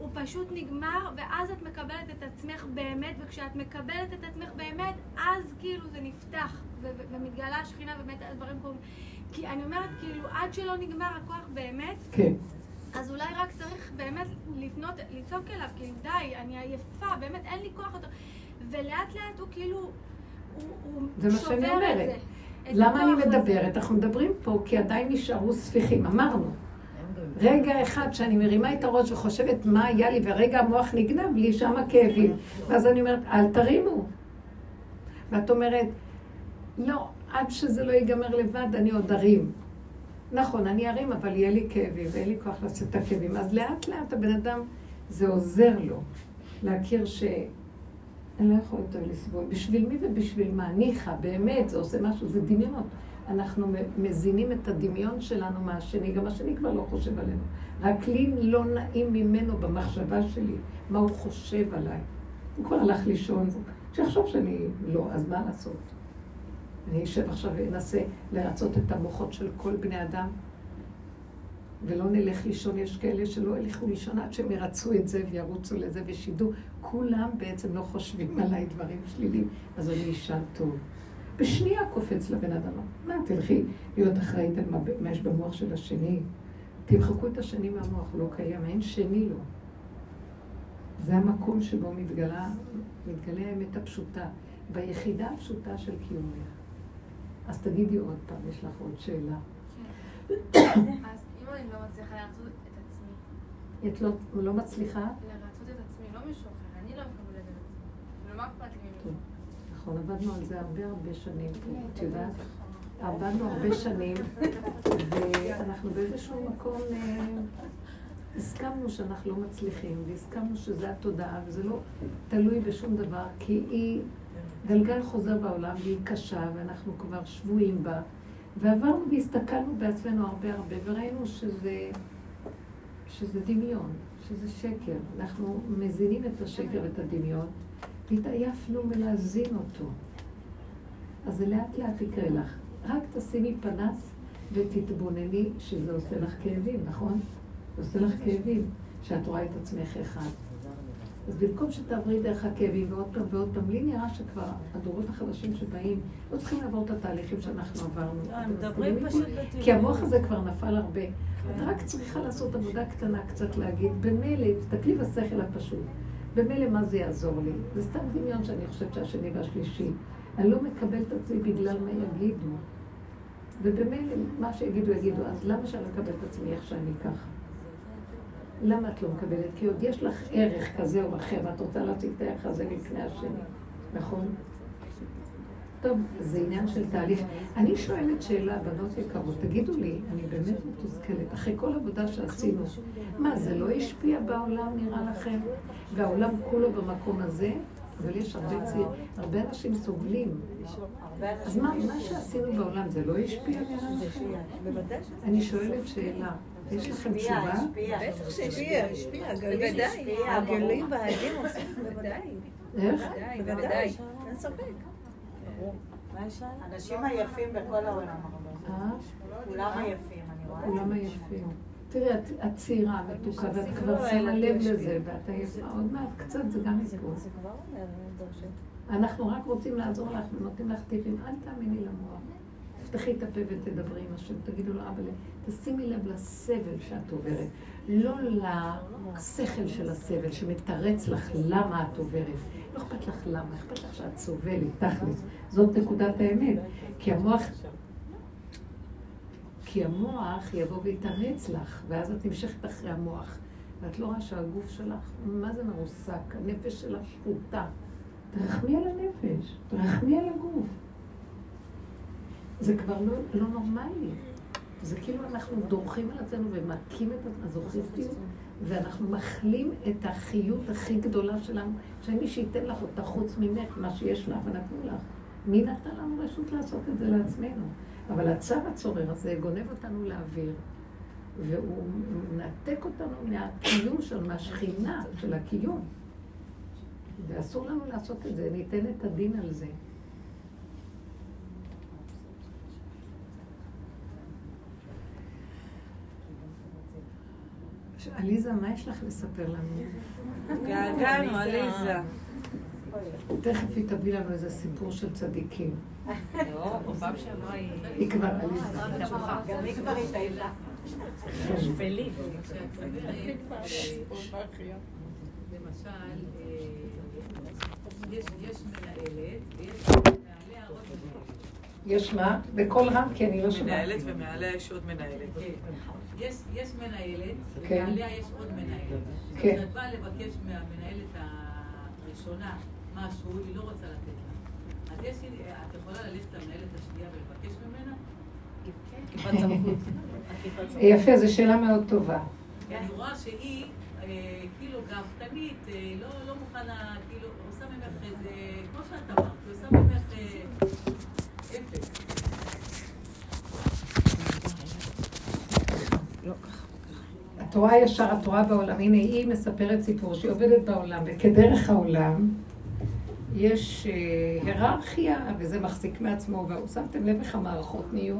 הוא פשוט נגמר, ואז את מקבלת את עצמך באמת, וכשאת מקבלת את עצמך באמת, אז כאילו זה נפתח, ו- ו- ומתגלה השכינה, ובאמת הדברים קורים. כי אני אומרת, כאילו, עד שלא נגמר הכוח באמת, כן. אז אולי רק צריך באמת לפנות, לצעוק אליו, כאילו, די, אני עייפה, באמת, אין לי כוח יותר. ולאט לאט הוא כאילו, הוא, הוא שובר את. זה. למה אני הכוח הזה. מדברת? אנחנו מדברים פה כי עדיין נשארו ספיחים, אמרנו. רגע אחד שאני מרימה את הראש וחושבת מה היה לי, ורגע המוח נגנב לי, שם הכאבים. ואז אני אומרת, אל תרימו. ואת אומרת, לא, עד שזה לא ייגמר לבד, אני עוד ארים. נכון, אני ארים, אבל יהיה לי כאבים, ואין לי כוח לשאת את הכאבים. אז לאט לאט הבן אדם, זה עוזר לו להכיר ש... אני לא יכול יותר לסבול. בשביל מי ובשביל מה? ניחא, באמת, זה עושה משהו, זה דמיונות. אנחנו מזינים את הדמיון שלנו מהשני, גם השני כבר לא חושב עלינו. רק לי לא נעים ממנו במחשבה שלי, מה הוא חושב עליי. הוא כבר הלך לישון, שיחשוב שאני לא, אז מה לעשות? אני אשב עכשיו ואנסה לרצות את המוחות של כל בני אדם, ולא נלך לישון, יש כאלה שלא ילכו לישון עד שהם ירצו את זה וירוצו לזה ושידעו. כולם בעצם לא חושבים עליי דברים שליליים, אז אני אשן טוב. בשנייה קופץ לבן אדם, מה, תלכי להיות אחראית על מה, יש במוח של השני? תמחקו את השני מהמוח, לא קיים, אין שני לו. זה המקום שבו מתגלה, מתגלה האמת הפשוטה, ביחידה הפשוטה של קיומך. אז תגידי עוד פעם, יש לך עוד שאלה. אז אם אני לא מצליחה לרצות את עצמי, את לא, לא מצליחה? לרצות את עצמי, לא מישהו אחר, אני לא מקבלת את עצמי. ומה אכפת לי. ממישהו? נכון, עבדנו על זה הרבה הרבה שנים פה, את יודעת? עבדנו הרבה שנים, ואנחנו באיזשהו מקום אה, הסכמנו שאנחנו לא מצליחים, והסכמנו שזה התודעה, וזה לא תלוי בשום דבר, כי היא גלגל חוזר בעולם, והיא קשה, ואנחנו כבר שבויים בה. ועברנו והסתכלנו בעצמנו הרבה הרבה, וראינו שזה, שזה דמיון, שזה שקר. אנחנו מזינים את השקר ואת הדמיון, והתעייפנו מלהזין אותו. אז זה לאט לאט יקרה לך. רק תשימי פנס ותתבונני שזה עושה לך כאבים, נכון? זה עושה לך כאבים, שאת רואה את עצמך אחד. אז במקום שתעברי דרך הכאבים ועוד פעם ועוד פעם, לי נראה שכבר הדורות החדשים שבאים לא צריכים לעבור את התהליכים שאנחנו עברנו. אתם מדברים פשוט? בטבעי. כי המוח הזה כבר נפל הרבה. את רק צריכה לעשות עבודה קטנה קצת להגיד, במילא, תסתכלי בשכל הפשוט. במילא מה זה יעזור לי? זה סתם דמיון שאני חושבת שהשני והשלישי. אני לא מקבל את עצמי בגלל מה יגידו. ובמילא, מה שיגידו יגידו, אז למה שאני לא אקבל את עצמי איך שאני ככה? למה את לא מקבלת? כי עוד יש לך ערך כזה או אחר, ואת רוצה להציג את הערך הזה לפני השני, נכון? טוב, זה עניין של תהליך. אני שואלת שאלה, בנות יקרות, תגידו לי, אני באמת מתוסכלת, אחרי כל עבודה שעשינו, מה, זה לא השפיע בעולם, נראה לכם? והעולם כולו במקום הזה, אבל יש הרבה צעיר, הרבה אנשים סובלים. אז מה, מה שעשינו בעולם, זה לא השפיע נראה לכם? בוודאי אני שואלת שאלה, יש לכם תשובה? בטח שהשפיע, השפיע, הגלים, השפיע, הגלים. והעדים עושים, בוודאי, איך? בוודאי, בוודאי, אין ספק. יש לה? האנשים היפים בכל העולם. הרבה. אה? כולם עייפים, אני רואה. כולם עייפים. תראי, את, צעירה, מתוקה, ואת כבר שמה לב לזה, ואת עייפה. עוד מעט קצת זה גם ייפול. אנחנו רק רוצים לעזור לך ונותנים לך טיפים. אל תאמיני למוח. תפתחי את הפה ותדברי עם השם. תגידו לו, אבל תשימי לב לסבל שאת עוברת. לא לשכל של הסבל שמתרץ לך למה את עוברת. לא אכפת לך למה, אכפת לך שאת סובלת, תכלס. זאת נקודת האמת. כי המוח כי המוח יבוא ויתרץ לך, ואז את נמשכת אחרי המוח. ואת לא רואה שהגוף שלך, מה זה מרוסק? הנפש שלך שחוטה. תרחמי על הנפש, תרחמי על הגוף. זה כבר לא, לא נורמלי. זה כאילו אנחנו דורכים על עצמנו ומכים את המזוכיסטיות, ואנחנו מחלים את החיות הכי גדולה שלנו, שאין מי שייתן לך אותה חוץ ממך, מה שיש לך ונתנו לך. מי נתן לנו רשות לעשות את זה לעצמנו? אבל הצו הצורר הזה גונב אותנו לאוויר, והוא מנתק אותנו מהקיום של, מהשכינה של הקיום. ואסור לנו לעשות את זה, ניתן את הדין על זה. עליזה, מה יש לך לספר לנו? געגענו, עליזה. תכף היא תביא לנו איזה סיפור של צדיקים. היא... כבר עליזה. גם היא כבר התעייפה. שפלים. למשל, יש יש מנהלת ויש מנהלת. יש מה? בקול רם, כי אני לא שומעת. מנהלת ומעליה יש עוד מנהלת. יש יש מנהלת, כן. ומעליה יש עוד מנהלת. כן. כשאת באה לבקש מהמנהלת הראשונה משהו, היא לא רוצה לתת לך. אז יש, את יכולה ללכת למנהלת השנייה ולבקש ממנה? יפה, זו שאלה מאוד טובה. אני רואה שהיא אה, כאילו גאוותנית, אה, לא, לא מוכנה, כאילו, עושה ממך איזה, כמו שאת אמרת, עושה ממך אה, אפס. התורה ישר, התורה בעולם, הנה היא מספרת סיפור שהיא עובדת בעולם, וכדרך העולם יש אה, היררכיה, וזה מחזיק מעצמו, ושמתם לב איך המערכות נהיו?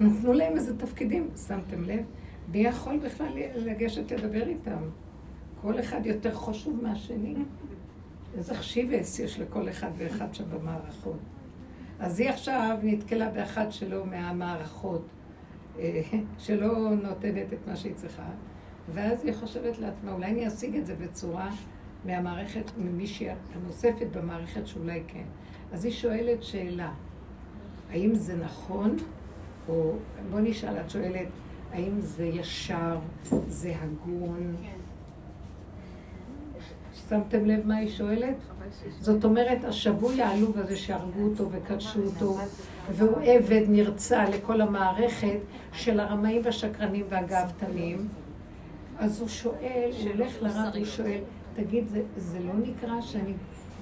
נתנו להם איזה תפקידים, שמתם לב? מי יכול בכלל לגשת לדבר איתם? כל אחד יותר חשוב מהשני. איזה חשיבס יש לכל אחד ואחד שם במערכות. אז היא עכשיו נתקלה באחד שלו מהמערכות. אה, שלא נותנת את מה שהיא צריכה, ואז היא חושבת לעצמה, אולי אני אשיג את זה בצורה מהמערכת, ממישהי הנוספת במערכת שאולי כן. אז היא שואלת שאלה, האם זה נכון, או בוא נשאל, את שואלת, האם זה ישר, זה הגון? שמתם לב מה היא שואלת? זאת אומרת, השבוי העלוב הזה שהרגו אותו וקדשו אותו, והוא עבד נרצע לכל המערכת של הרמאים והשקרנים והגאוותנים, אז הוא שואל, הוא הולך לרב, הוא שואל, תגיד, זה, זה לא נקרא שאני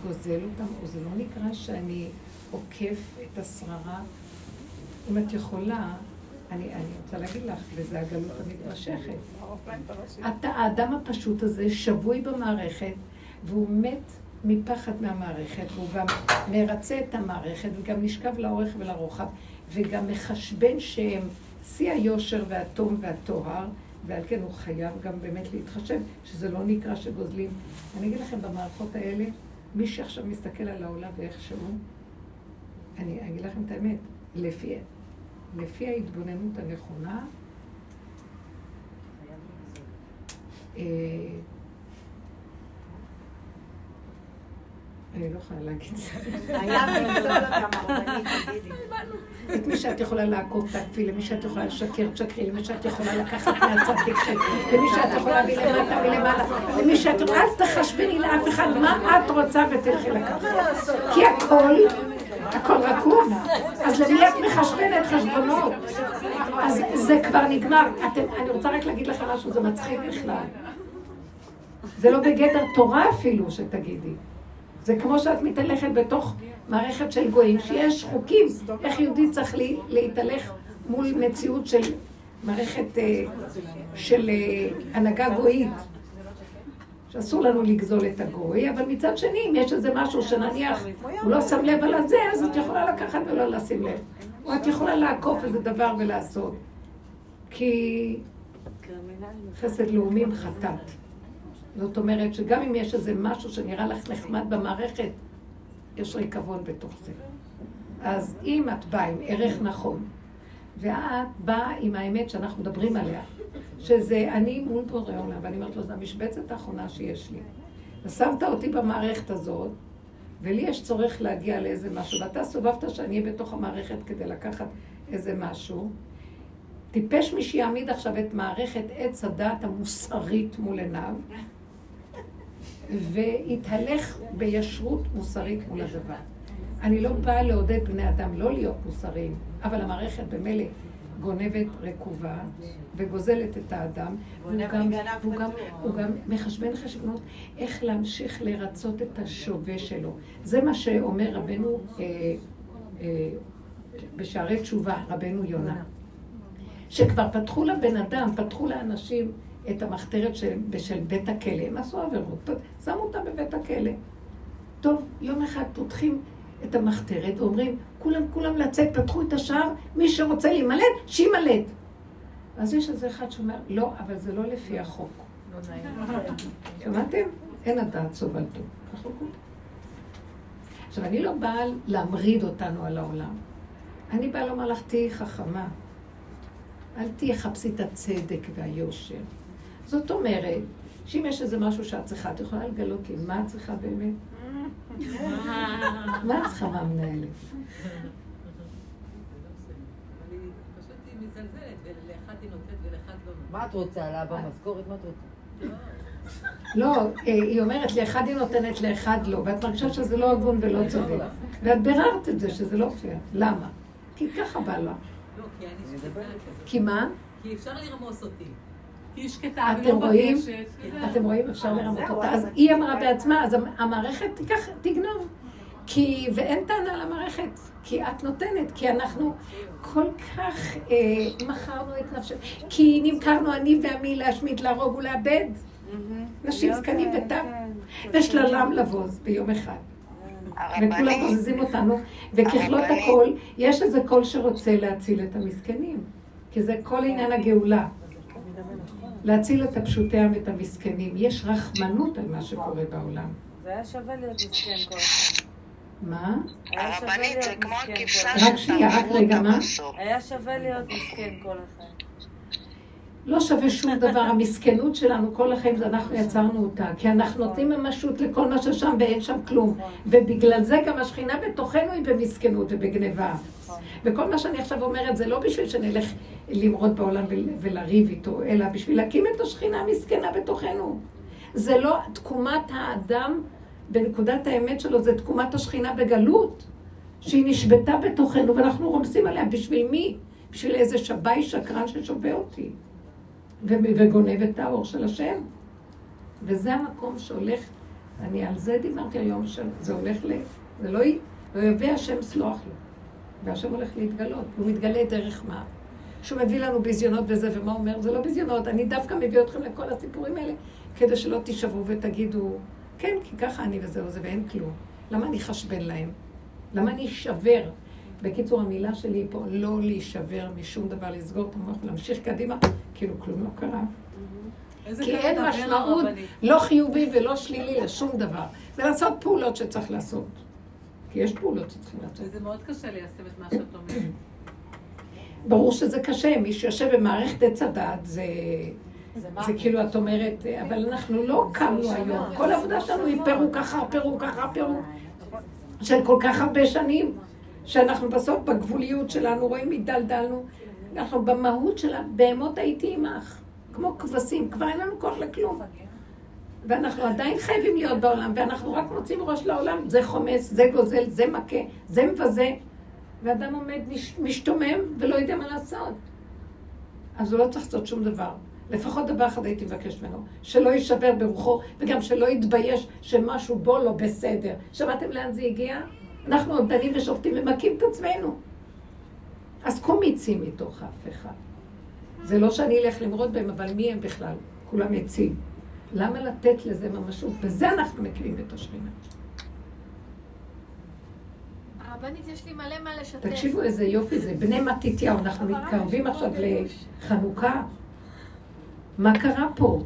גוזל אותם, או זה לא נקרא שאני עוקף את השררה? אם את יכולה, אני, אני רוצה להגיד לך, וזה הגלות המתמשכת. אתה, האדם הפשוט הזה שבוי במערכת, והוא מת מפחד מהמערכת, והוא גם מרצה את המערכת, וגם נשכב לאורך ולרוחב, וגם מחשבן שהם שיא היושר והתום והטוהר, ועל כן הוא חייב גם באמת להתחשב, שזה לא נקרא שגוזלים. אני אגיד לכם, במערכות האלה, מי שעכשיו מסתכל על העולם ואיכשהו, אני אגיד לכם את האמת, לפי, לפי ההתבוננות הנכונה, אני לא יכולה להגיד את זה. היה ולמסור אותם הרבנית, תגידי. את מי שאת יכולה לעקוב תעקפי, למי שאת יכולה לשקר תשקרי, למי שאת יכולה לקחת מהצד תקחי, למי שאת יכולה מלמטה מלמעלה, למי שאת יכולה, אל תחשבני לאף אחד מה את רוצה ותלכי לקחת. כי הכל, הכל רקוב. אז למי את מחשבנת חשבונות? אז זה כבר נגמר. אני רוצה רק להגיד לכם משהו, זה מצחיק בכלל. זה לא בגדר תורה אפילו שתגידי. זה כמו שאת מתהלכת בתוך מערכת של גויים, שיש חוקים, איך יהודי צריך להתהלך מול מציאות של מערכת אה, של אה, הנהגה גויית. שאסור לנו לגזול את הגוי, אבל מצד שני, אם יש איזה משהו שנניח הוא לא שם לב על הזה, אז את יכולה לקחת ולא לשים לב. או את יכולה לעקוף איזה דבר ולעשות. כי חסד לאומים חטאת. זאת אומרת שגם אם יש איזה משהו שנראה לך נחמד במערכת, יש ריקבון בתוך זה. אז אם את באה עם ערך נכון, ואת באה עם האמת שאנחנו מדברים עליה, שזה אני מול בורא עולם, ואני אומרת לו, זו המשבצת האחרונה שיש לי. ושמת אותי במערכת הזאת, ולי יש צורך להגיע לאיזה משהו, ואתה סובבת שאני אהיה בתוך המערכת כדי לקחת איזה משהו. טיפש מי שיעמיד עכשיו את מערכת עץ הדעת המוסרית מול עיניו, והתהלך בישרות מוסרית מול הדבר. אני לא באה לעודד בני אדם לא להיות מוסריים, אבל המערכת במילא גונבת רקובה וגוזלת את האדם, והוא גם, והוא גם, הוא גם מחשבן חשבונות איך להמשיך לרצות את השווה שלו. זה מה שאומר רבנו אה, אה, בשערי תשובה, רבנו יונה. שכבר פתחו לבן אדם, פתחו לאנשים את המחתרת של, של בית הכלא, הם עשו עבירות, שמו אותם בבית הכלא. טוב, יום אחד פותחים את המחתרת ואומרים, כולם, כולם לצאת, פתחו את השער, מי שרוצה להימלט, שימלט. אז יש איזה אחד שאומר, לא, אבל זה לא לפי החוק. שמעתם? אין הדעת סובלתו. עכשיו, אני לא באה להמריד אותנו על העולם. אני באה לומר לך, תהיי חכמה. אל תהיי חפשי את הצדק והיושר. זאת אומרת, שאם יש איזה משהו שאת צריכה, את יכולה לגלות לי מה את צריכה באמת? מה את צריכה מהמנהלת? מה את רוצה? לאבא משכורת? מה את רוצה? לא, אה, היא אומרת, לאחד היא נותנת, לאחד לא, ואת מרגישה שזה לא הגון ולא צודק. ואת ביררת את זה, שזה לא פייר. למה? כי ככה בא לה. לא, כי אני שקטה. כי מה? כי אפשר לרמוס אותי. היא שקטה אתם רואים? מבקשת. אתם רואים? אפשר לרמות אותה. אז היא אמרה בעצמה, אז המערכת תיקח, תגנוב. כי, ואין טענה למערכת, כי את נותנת, כי אנחנו כל כך אה, מכרנו את נפשנו, כי נמכרנו אני ועמי להשמיד, להרוג ולאבד. נשים זקנים וטף, ושללם לבוז ביום אחד. וכולם בוזזים אותנו, וככלות הכל, יש איזה קול שרוצה להציל את המסכנים. כי זה כל עניין הגאולה. להציל את הפשוטיה ואת המסכנים. יש רחמנות על מה שקורה בעולם. זה היה שווה להיות מסכן כל אחד. מה? היה שווה להיות מסכן כל רק שנייה, רק רגע, מה? היה שווה להיות מסכן כל אחד. לא שווה שום דבר, המסכנות שלנו כל החיים זה אנחנו יצרנו אותה, כי אנחנו נותנים ממשות לכל מה ששם ואין שם כלום. ובגלל זה גם השכינה בתוכנו היא במסכנות ובגניבה. וכל מה שאני עכשיו אומרת זה לא בשביל שנלך למרוד בעולם ולריב איתו, אלא בשביל להקים את השכינה המסכנה בתוכנו. זה לא תקומת האדם בנקודת האמת שלו, זה תקומת השכינה בגלות, שהיא נשבתה בתוכנו ואנחנו רומסים עליה. בשביל מי? בשביל איזה שבי שקרן ששובה אותי. וגונב את האור של השם. וזה המקום שהולך, אני על זה דיברתי היום, שזה הולך ל... זה לא י... לא יביא השם סלוח לו. והשם הולך להתגלות, הוא מתגלה דרך מה? שהוא מביא לנו ביזיונות וזה, ומה הוא אומר? זה לא ביזיונות, אני דווקא מביא אתכם לכל הסיפורים האלה, כדי שלא תישברו ותגידו, כן, כי ככה אני וזהו זה, ואין כלום. למה אני חשבן להם? למה אני אשבר? בקיצור, המילה שלי פה, לא להישבר משום דבר, לסגור את המוח ולהמשיך קדימה, כאילו כלום לא קרה. איזה כי אין משמעות. לא חיובי ולא שלילי לשום דבר. ולעשות פעולות שצריך לעשות. כי יש פעולות שצריכים לעשות. וזה מאוד קשה ליישם את מה שאת אומרת. ברור שזה קשה, מי שיושב במערכת עץ הדעת זה... זה כאילו את אומרת, אבל אנחנו לא קמנו היום, כל העבודה שלנו היא פירוק אחר פירוק אחר פירוק של כל כך הרבה שנים, שאנחנו בסוף בגבוליות שלנו רואים הידלדלנו, אנחנו במהות של הבהמות הייתי עמך, כמו כבשים, כבר אין לנו כוח לכלום. ואנחנו עדיין חייבים להיות בעולם, ואנחנו רק מוצאים ראש לעולם, זה חומס, זה גוזל, זה מכה, זה מבזה, ואדם עומד מש- משתומם ולא יודע מה לעשות. אז הוא לא צריך לעשות שום דבר. לפחות דבר אחד הייתי מבקשת ממנו, שלא יישבר ברוחו, וגם שלא יתבייש שמשהו בו לא בסדר. שמעתם לאן זה הגיע? אנחנו עוד דנים ושופטים ומכים את עצמנו. אז קומי צאי מתוך אף אחד. זה לא שאני אלך למרוד בהם, אבל מי הם בכלל? כולם עצים. למה לתת לזה ממשות? בזה אנחנו מקימים את השכינה. הרבנית, יש לי מלא מה לשתף. תקשיבו איזה יופי זה, בני מתתיהו, אנחנו מתקרבים עכשיו לחנוכה. מה קרה פה?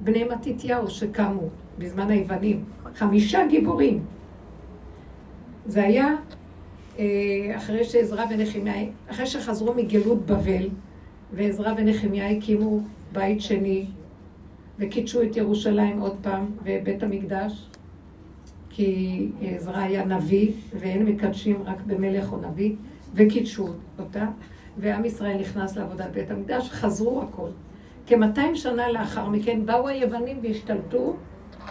בני מתתיהו שקמו בזמן היוונים, חמישה גיבורים. זה היה אה, אחרי שעזרא ונחמיה, אחרי שחזרו מגלות בבל, ועזרא ונחמיה הקימו בית שני, וקידשו את ירושלים עוד פעם, ובית המקדש, כי עזרא היה נביא, ואין מקדשים רק במלך או נביא, וקידשו אותה, ועם ישראל נכנס לעבודת בית המקדש, חזרו הכל. כ-200 שנה לאחר מכן באו היוונים והשתלטו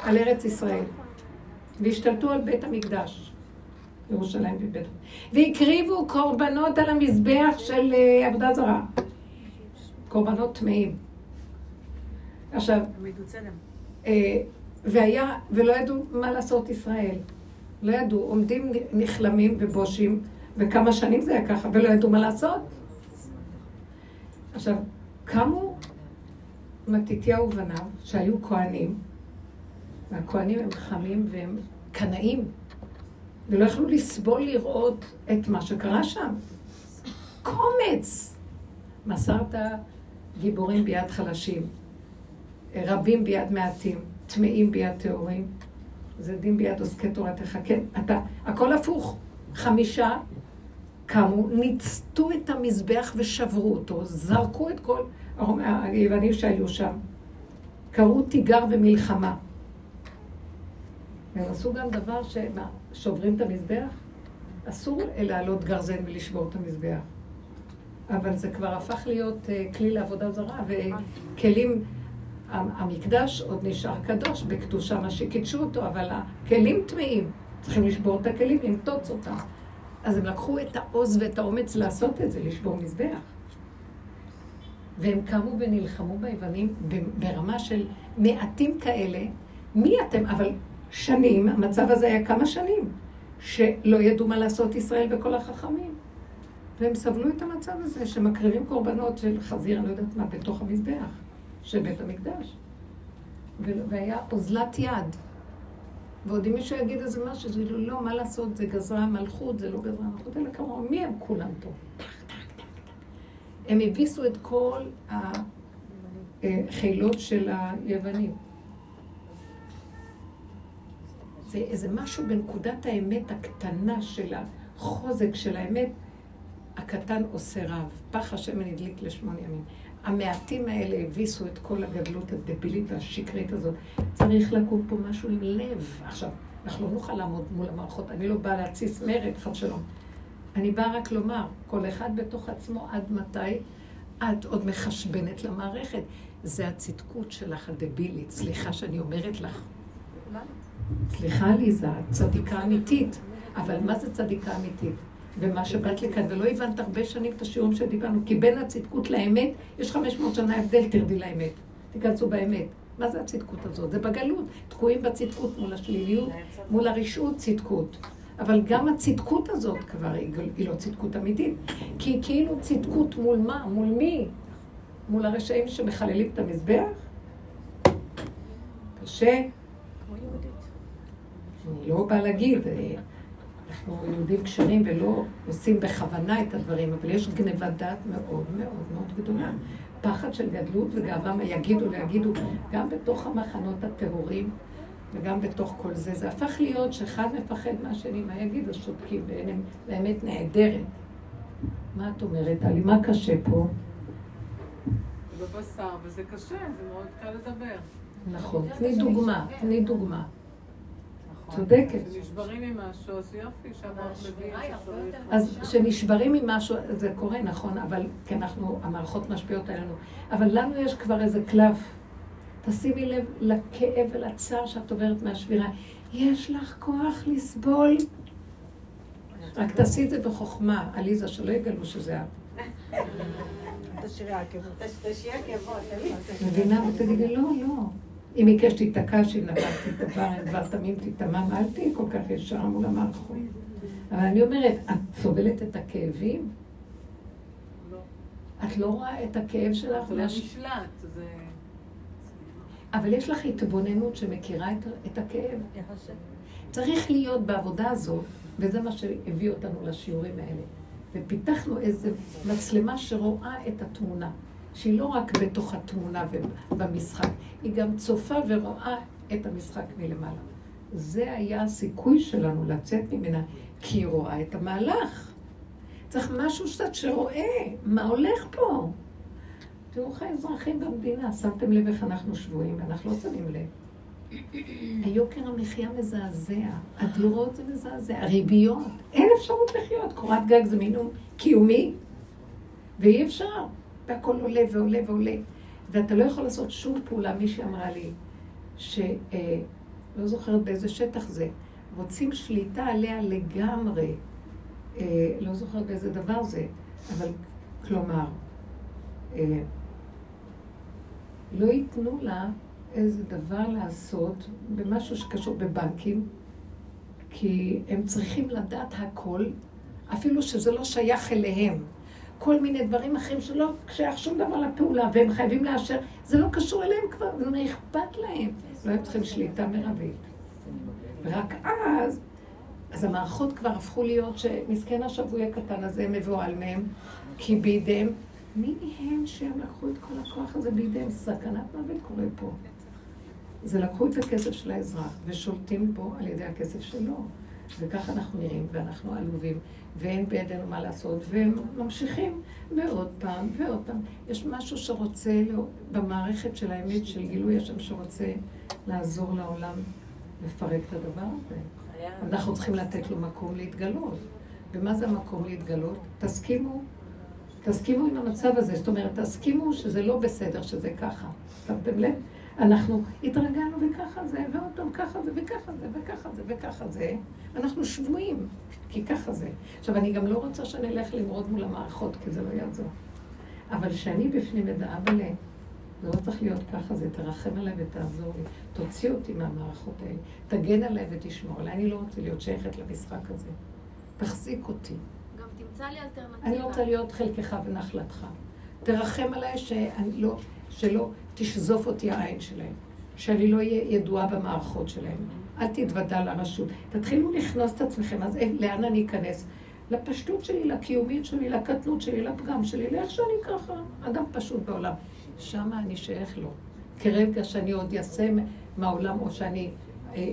על ארץ ישראל, והשתלטו על בית המקדש, ירושלים ובית והקריבו קורבנות על המזבח של אה, עבודה זרה, קורבנות טמאים. עכשיו, אה, והיה, ולא ידעו מה לעשות ישראל. לא ידעו, עומדים נכלמים ובושים, וכמה שנים זה היה ככה, ולא ידעו מה לעשות. עכשיו, קמו מתתיהו ובניו, שהיו כהנים, והכהנים הם חמים והם קנאים, ולא יכלו לסבול לראות את מה שקרה שם. קומץ! מסרת גיבורים ביד חלשים, רבים ביד מעטים, טמאים ביד טהורים, זדים ביד עוסקי תורתך. כן, אתה, הכל הפוך. חמישה קמו, ניצתו את המזבח ושברו אותו, זרקו את כל היוונים שהיו שם. קראו תיגר ומלחמה. והם עשו גם דבר שמה, שוברים את המזבח? אסור להעלות גרזן ולשבור את המזבח. אבל זה כבר הפך להיות אה, כלי לעבודה זרה, וכלים, המקדש עוד נשאר קדוש בקדושה, מה שקידשו אותו, אבל הכלים טמאים, צריכים לשבור את הכלים, למטוץ אותם. אז הם לקחו את העוז ואת האומץ לעשות את זה, לשבור מזבח. והם קמו ונלחמו ביוונים ברמה של מעטים כאלה. מי אתם? אבל שנים, המצב הזה היה כמה שנים, שלא ידעו מה לעשות ישראל וכל החכמים. והם סבלו את המצב הזה, שמקריבים קורבנות של חזיר, אני לא יודעת מה, בתוך המזבח של בית המקדש. והיה אוזלת יד. ועוד אם מישהו יגיד איזה משהו, זה כאילו, לא, מה לעשות, זה גזרה מלכות, זה לא גזרה מלכות, אלא כמובן, מי הם כולם פה? הם הביסו את כל החילות של היוונים. זה איזה משהו בנקודת האמת הקטנה של החוזק של האמת, הקטן עושה רב. פח השמן הדליק לשמונה ימים. המעטים האלה הביסו את כל הגדלות הדבילית והשקרית הזאת. צריך לקום פה משהו עם לב. עכשיו, אנחנו לא נוכל לעמוד מול המערכות, אני לא באה להתסיס מרד, חד שלום. אני באה רק לומר, כל אחד בתוך עצמו עד מתי את עוד מחשבנת למערכת. זה הצדקות שלך הדבילית, סליחה שאני אומרת לך. סליחה עליזה, את צדיקה אמיתית, אבל מה זה צדיקה אמיתית? ומה שבאת לכאן, ולא הבנת הרבה שנים את השיעורים שדיברנו, כי בין הצדקות לאמת, יש 500 שנה הבדל, תרדי לאמת. תיכנסו באמת. מה זה הצדקות הזאת? זה בגלות. תקועים בצדקות מול השליליות, מול הרשעות, צדקות. אבל גם הצדקות הזאת כבר היא, לא צדקות אמיתית. כי כאילו צדקות מול מה? מול מי? מול הרשעים שמחללים את המזבח? קשה. אני לא באה להגיד, אנחנו יהודים כשרים ולא עושים בכוונה את הדברים, אבל יש גנבת דעת מאוד מאוד מאוד גדולה. פחד של גדלות וגאווה, מה יגידו ויגידו, גם בתוך המחנות הטהורים וגם בתוך כל זה. זה הפך להיות שאחד מפחד מהשני, מה יגידו, שותקים, והם באמת נהדרת. מה את אומרת, טלי? מה קשה פה? בבשר, וזה קשה, זה מאוד קל לדבר. נכון, תני דוגמה, תני דוגמה. צודקת. כשנשברים ממשהו, אז יופי, שהמוח מבין שצריך. אז כשנשברים ממשהו, זה קורה, נכון, אבל כי אנחנו, המערכות משפיעות עלינו. אבל לנו יש כבר איזה קלף. תשימי לב לכאב ולצער שאת עוברת מהשבירה. יש לך כוח לסבול. רק תעשי את זה בחוכמה, עליזה, שלא יגלו שזה את. תשאירי עקבות. מבינה? ותגידי, לא, לא. אם עיקש תיתקע, שנבלתי דבר, אם דבר תמים תיטמע, אל תהיי כל כך ישר מול המערכות. אבל אני אומרת, את סובלת את הכאבים? לא. את לא רואה את הכאב שלך? זה לא נשלט, זה... אבל יש לך התבוננות שמכירה את, את הכאב. צריך להיות בעבודה הזאת, וזה מה שהביא אותנו לשיעורים האלה. ופיתחנו איזו מצלמה שרואה את התמונה, שהיא לא רק בתוך התמונה ובמשחק, היא גם צופה ורואה את המשחק מלמעלה. זה היה הסיכוי שלנו לצאת ממנה, כי היא רואה את המהלך. צריך משהו קצת שרואה מה הולך פה. תראו איך האזרחים במדינה, שמתם לב איך אנחנו שבויים, ואנחנו לא שמים לב. היוקר המחיה מזעזע, הדירות זה מזעזע, הריביות, אין אפשרות לחיות, קורת גג זה מינום קיומי, ואי אפשר, והכל עולה ועולה ועולה, ואתה לא יכול לעשות שום פעולה, מישהי אמרה לי, שלא לא זוכרת באיזה שטח זה, רוצים שליטה עליה לגמרי, אה, לא זוכרת באיזה דבר זה, אבל כלומר, אה, לא ייתנו לה איזה דבר לעשות במשהו שקשור בבנקים, כי הם צריכים לדעת הכל, אפילו שזה לא שייך אליהם. כל מיני דברים אחרים שלא שייך שום דבר לפעולה, והם חייבים לאשר, זה לא קשור אליהם כבר, זה לא אכפת להם. לא הם צריכים שליטה מרבית. ורק אז, אז המערכות כבר הפכו להיות שמסכן השבוי הקטן הזה מבוהל מהם, כי בידיהם, מי הם שהם לקחו את כל הכוח הזה בידיהם? סכנת מוות קורה פה. זה לקחו את הכסף של האזרח ושולטים בו על ידי הכסף שלו. וככה אנחנו נראים, ואנחנו עלובים, ואין בידינו מה לעשות, והם ממשיכים, ועוד פעם, ועוד פעם. יש משהו שרוצה, לא, במערכת של האמת, של גילוי השם, שרוצה לעזור לעולם לפרק את הדבר הזה. אנחנו צריכים לתת לו מקום להתגלות. ומה זה המקום להתגלות? תסכימו, תסכימו עם המצב הזה. זאת אומרת, תסכימו שזה לא בסדר, שזה ככה. שמתם לב? אנחנו התרגלנו וככה זה, ועוד פעם ככה זה, וככה זה, וככה זה, וככה זה. אנחנו שבויים, כי ככה זה. עכשיו, אני גם לא רוצה שנלך למרוד מול המערכות, כי זה לא יעזור. אבל כשאני בפנים אדע, אבל זה לא צריך להיות ככה, זה תרחם עליי ותעזור לי. תוציא אותי מהמערכות האלה, תגן עליי ותשמור עליי. אני לא רוצה להיות שייכת למשחק הזה. תחזיק אותי. גם תמצא לי אלטרנטיבה. אני רוצה להיות חלקך ונחלתך. תרחם עליי שאני לא, שלא תשזוף אותי העין שלהם, שאני לא אהיה ידועה במערכות שלהם. אל תתוודע לרשות. תתחילו לכנוס את עצמכם, אז אין- לאן אני אכנס? לפשטות שלי, לקיומית שלי, לקטנות שלי, לפגם שלי, לאיך שאני ככה. אדם פשוט בעולם. שמה אני שייך לו. כרגע שאני עוד אעשה מהעולם, או שאני אה,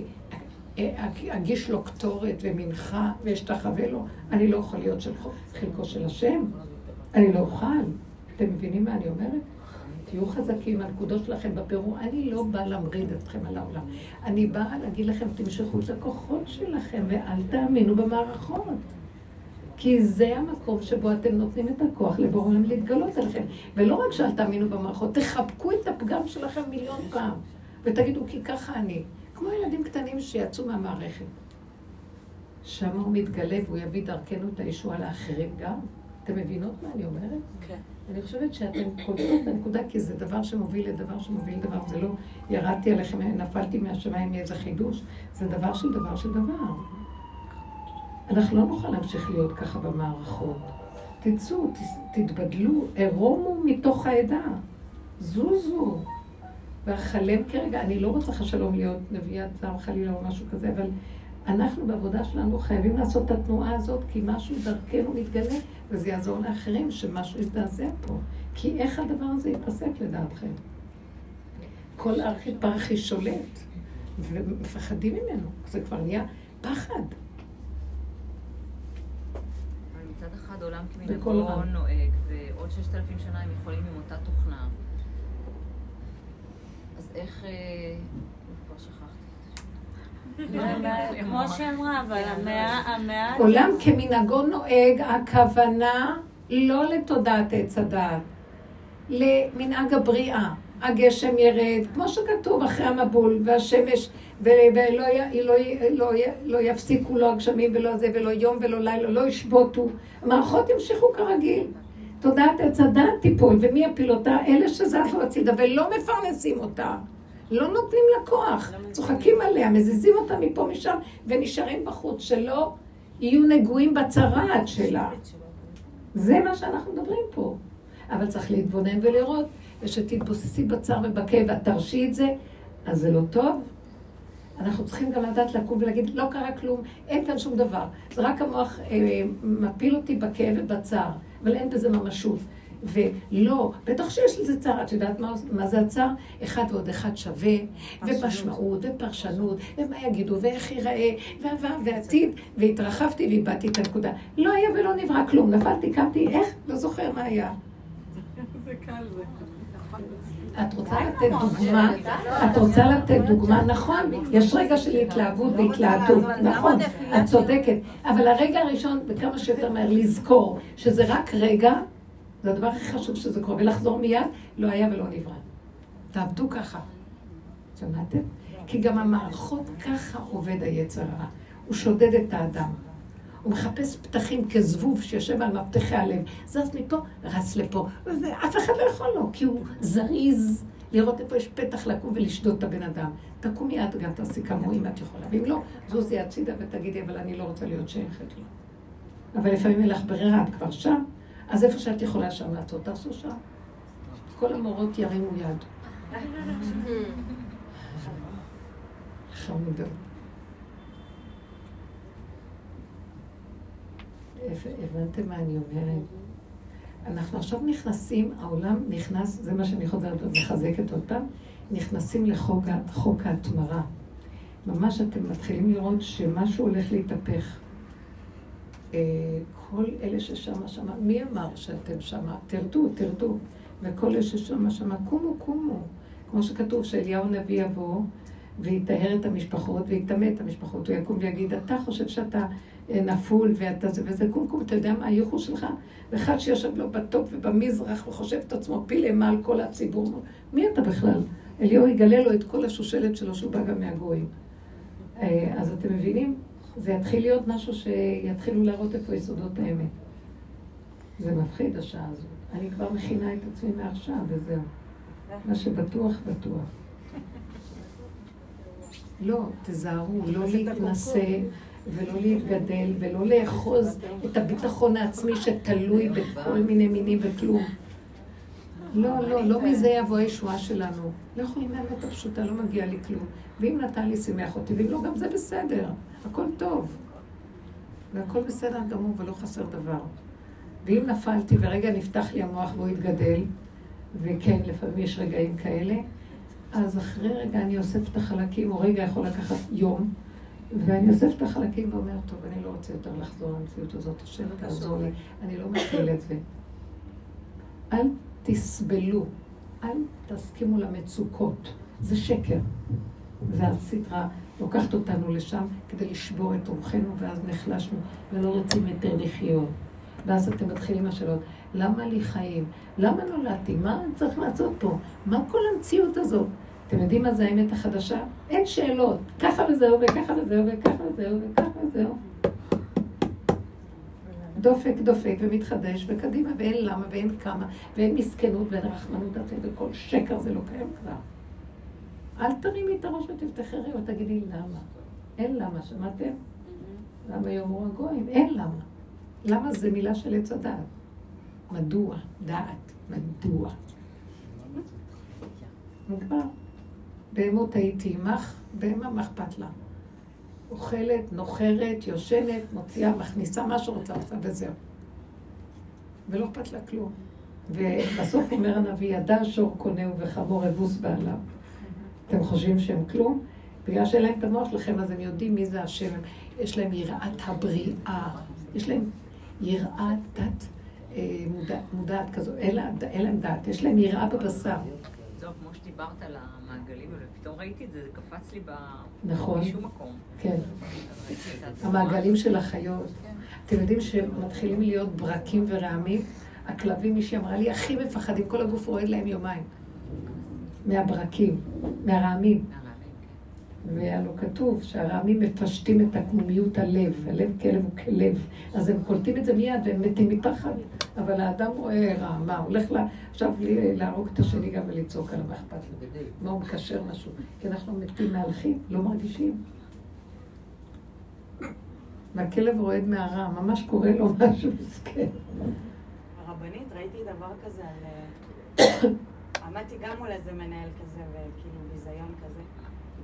אה, אגיש לו קטורת ומנחה ואשתחווה לו, אני לא אוכל להיות של חלקו של השם. אני לא אוכל. אתם מבינים מה אני אומרת? תהיו חזקים, הנקודות שלכם בבירור. אני לא באה להמריד אתכם על העולם. אני באה להגיד לכם, תמשכו את הכוחות שלכם ואל תאמינו במערכות. כי זה המקום שבו אתם נותנים את הכוח לבורא עולם להתגלות עליכם. ולא רק שאל תאמינו במערכות, תחבקו את הפגם שלכם מיליון פעם. ותגידו, כי ככה אני. כמו ילדים קטנים שיצאו מהמערכת. שם הוא מתגלה והוא יביא דרכנו את הישועה לאחרים גם. אתם מבינות מה אני אומרת? כן. אני חושבת שאתם קולטות את הנקודה, כי זה דבר שמוביל לדבר שמוביל לדבר, זה לא ירדתי עליכם, נפלתי מהשמיים מאיזה חידוש, זה דבר של דבר של דבר. אנחנו לא נוכל להמשיך להיות ככה במערכות. תצאו, תתבדלו, ערומו מתוך העדה, זוזו. ואחלם כרגע, אני לא רוצה חשלום להיות נביאת זעם חלילה או משהו כזה, אבל אנחנו בעבודה שלנו חייבים לעשות את התנועה הזאת, כי משהו דרכנו מתגלה, וזה יעזור לאחרים שמשהו יזדעזע פה. כי איך הדבר הזה ייפסק לדעתכם? כל ארכי פרחי שולט, ומפחדים ממנו. זה כבר נהיה פחד. מצד אחד עולם כמנהגו. נוהג, ועוד ששת אלפים שנה הם יכולים עם אותה תוכנה. אז איך... כמו שאמרה, אבל המאה... עולם כמנהגו נוהג, הכוונה לא לתודעת עץ הדעת, למנהג הבריאה. הגשם ירד, כמו שכתוב, אחרי המבול, והשמש, ולא לא, לא, לא יפסיקו לא הגשמים ולא זה, ולא יום ולא לילה, לא ישבותו. המערכות ימשיכו כרגיל. תודעת עץ הדעת תיפול, ומי יפיל אותה? אלה שזזו הצידה ולא מפרנסים אותה. לא נותנים לה כוח, צוחקים עליה, מזיזים אותה מפה משם, ונשארים בחוץ, שלא יהיו נגועים בצרעת שלה. זה מה שאנחנו מדברים פה. אבל צריך להתבונן ולראות, ושתתבוססי בצער ובכאב ואת תרשי את זה, אז זה לא טוב. אנחנו צריכים גם לדעת לקום ולהגיד, לא קרה כלום, אין כאן שום דבר. זה רק המוח אה, מפיל אותי בכאב ובצער, אבל אין בזה ממשות. ולא, בטח שיש לזה צער, את יודעת מה, מה זה הצער? אחד ועוד אחד שווה, ומשמעות, ופרשנות, ומה יגידו, ואיך ייראה, ועבר, ועתיד, והתרחבתי ואיבדתי את הנקודה. לא היה ולא נברא כלום, נפלתי, קמתי, איך? לא זוכר מה היה. זה קל זה. את רוצה לתת דוגמה, את רוצה לתת דוגמה, נכון, יש רגע של התלהבות והתלהטות, נכון, את צודקת, אבל הרגע הראשון, וכמה שיותר מהר לזכור שזה רק רגע, זה הדבר הכי חשוב שזה קורה, ולחזור מיד, לא היה ולא נברא. תעבדו ככה. שמעתם? כי גם המערכות ככה עובד היצר הרע. הוא שודד את האדם. הוא מחפש פתחים כזבוב שיושב על מפתחי הלב. זז מפה, רץ לפה. אף אחד לא יכול לו, כי הוא זריז לראות איפה יש פתח לקום ולשדוד את הבן אדם. תקומי את גם תעשי כמוהו אם את יכולה. ואם לא, זוזי הצידה ותגידי, אבל אני לא רוצה להיות שייכת לו. אבל לפעמים אין לך ברירה, את כבר שם, אז איפה שאת יכולה שם לעשות, תעשו שם. כל המורות ירימו יד. חמודות. הבנתם מה אני אומרת? אנחנו עכשיו נכנסים, העולם נכנס, זה מה שאני חוזרת ומחזקת פעם, נכנסים לחוק ההתמרה. ממש אתם מתחילים לראות שמשהו הולך להתהפך. כל אלה ששמה שמה, מי אמר שאתם שמה? תרדו, תרדו. וכל אלה ששמה שמה, קומו, קומו. כמו שכתוב שאליהו הנביא יבוא ויטהר את המשפחות ויטמא את המשפחות. הוא יקום ויגיד, אתה חושב שאתה אה, נפול ואתה זה וזה, קום קום, אתה יודע מה הייחוס שלך? ואחד שיושב לו בטופ ובמזרח וחושב את עצמו פיל אימה על כל הציבור. מי אתה בכלל? אליהו יגלה לו את כל השושלת שלו שהוא בא גם מהגויים. אה, אז אתם מבינים? זה יתחיל להיות משהו שיתחילו להראות איפה יסודות האמת. זה מפחיד השעה הזאת. אני כבר מכינה את עצמי מעכשיו, וזהו. מה שבטוח, בטוח. לא, תזהרו, לא להתנשא ולא להתגדל ולא לאחוז את הביטחון העצמי שתלוי בכל מיני מינים וכלום. לא, לא, לא מזה יבוא הישועה שלנו. לא יכולים האמת הפשוטה, לא מגיע לי כלום. ואם נתן לי, שימח אותי, ואם לא, גם זה בסדר. הכל טוב. והכל בסדר גמור ולא חסר דבר. ואם נפלתי ורגע נפתח לי המוח והוא יתגדל, וכן, לפעמים יש רגעים כאלה, אז אחרי רגע אני אוסף את החלקים, או רגע יכול לקחת יום, ואני אוסף את החלקים ואומרת, טוב, אני לא רוצה יותר לחזור למציאות הזאת, השם תעזור לי, אני לא מכיל את זה. אל תסבלו, אל תסכימו למצוקות, זה שקר. והסדרה לוקחת אותנו לשם כדי לשבור את רוחנו, ואז נחלשנו ולא רוצים יותר לחיות. ואז אתם מתחילים השאלות, למה לי חיים? למה נולדתי? מה אני צריך לעשות פה? מה כל המציאות הזאת? אתם יודעים מה זה האמת החדשה? אין שאלות. ככה וזהו, וככה וזהו, וככה וזהו, וככה וזהו. דופק, דופק ומתחדש, וקדימה, ואין למה, ואין כמה, ואין מסכנות, ואין רחמנות וכל שקר זה לא קיים כבר. אל תרימי את הראש ותפתחי ראי ותגידי למה. אין למה, שמעתם? למה יאמרו הגויים? אין למה. למה זה מילה של עץ הדעת? מדוע? דעת. מדוע? נגמר. בהמות הייתי עמך, בהמה מה אכפת לה? אוכלת, נוחרת, יושנת, מוציאה, מכניסה מה שרוצה, עושה וזהו. ולא אכפת לה כלום. ובסוף אומר הנביא, ידע שור קונהו וחמור אבוס בעליו. אתם חושבים שהם כלום? בגלל שאין להם את המוח שלכם, אז הם יודעים מי זה השם. יש להם יראת הבריאה. יש להם יראת דת אה, מודע, מודעת כזו. אין לה- אין להם דעת, יש להם יראה בבשר. זהו, כמו שדיברת על המעגלים, ופתאום ראיתי את זה, זה קפץ לי. נכון. משום מקום. כן. המעגלים של החיות. אתם יודעים שמתחילים להיות ברקים ורעמים? הכלבים, מישהי אמרה לי, הכי מפחדים, כל הגוף רועד להם יומיים. מהברקים, מהרעמים. והלוא כתוב שהרעמים מפשטים את עקמומיות הלב, הלב כלב הוא כלב, אז הם קולטים את זה מיד והם מתים מפחד, אבל האדם רואה רע, מה, הולך לה, עכשיו לי- להרוג את השני גם ולצעוק עליו, מה אכפת לו? מה הוא מקשר משהו? כי אנחנו מתים מהלכים, לא מרגישים. והכלב רועד מהרע, ממש קורה לו משהו מסכן. הרבנית, ראיתי דבר כזה על... עמדתי גם מול איזה מנהל כזה, וכאילו ביזיון כזה.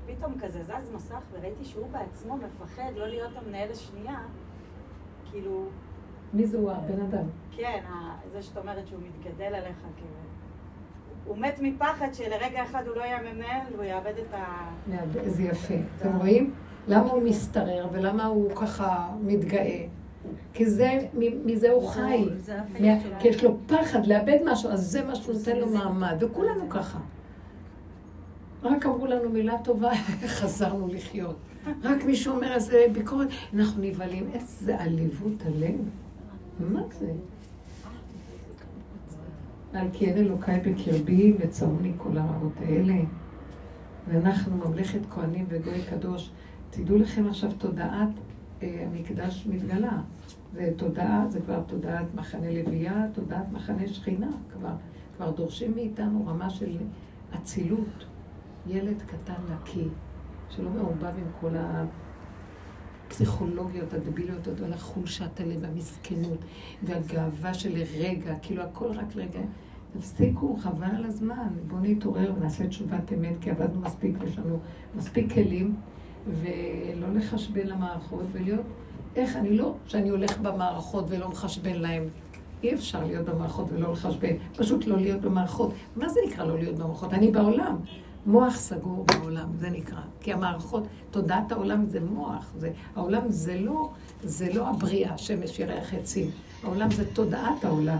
פתאום כזה זז מסך, וראיתי שהוא בעצמו מפחד לא להיות המנהל השנייה. כאילו, מי זה הוא הבן אדם? כן, זה שאת אומרת שהוא מתגדל עליך, כאילו. הוא מת מפחד שלרגע אחד הוא לא יהיה מנהל, והוא יאבד את ה... איזה יפה. אתם רואים? למה הוא מסתרר ולמה הוא ככה מתגאה? כי זה, מזה הוא חי. כי יש לו פחד לאבד משהו, אז זה מה שהוא נותן לו מעמד, וכולנו ככה. רק אמרו לנו מילה טובה, חזרנו לחיות. רק מישהו אומר איזה ביקורת, אנחנו נבהלים. איזה עליבות הלב. מה זה? על כי אין אלוקיי בקרבי וצרוני כל הרעות האלה. ואנחנו ממלכת כהנים וגוי קדוש. תדעו לכם עכשיו תודעת אה, המקדש מתגלה. זה תודעה, זה כבר תודעת מחנה לוויה, תודעת מחנה שכינה. כבר, כבר דורשים מאיתנו רמה של אצילות. ילד קטן נקי, שלא מעורבב עם כל הפסיכולוגיות הדביליות, על החולשת הלב, המסכנות, והגאווה של לרגע, כאילו הכל רק לרגע. תפסיקו, חבל על הזמן. בואו נתעורר ונעשה תשובת אמת, כי עבדנו מספיק ויש לנו מספיק כלים, ולא לחשבן למערכות ולהיות... איך אני לא שאני הולך במערכות ולא מחשבן להם. אי אפשר להיות במערכות ולא לחשבן, פשוט לא להיות במערכות. מה זה נקרא לא להיות במערכות? אני בעולם. מוח סגור בעולם, זה נקרא. כי המערכות, תודעת העולם זה מוח. זה, העולם זה לא, זה לא הבריאה, שמש, ירח, עצים. העולם זה תודעת העולם.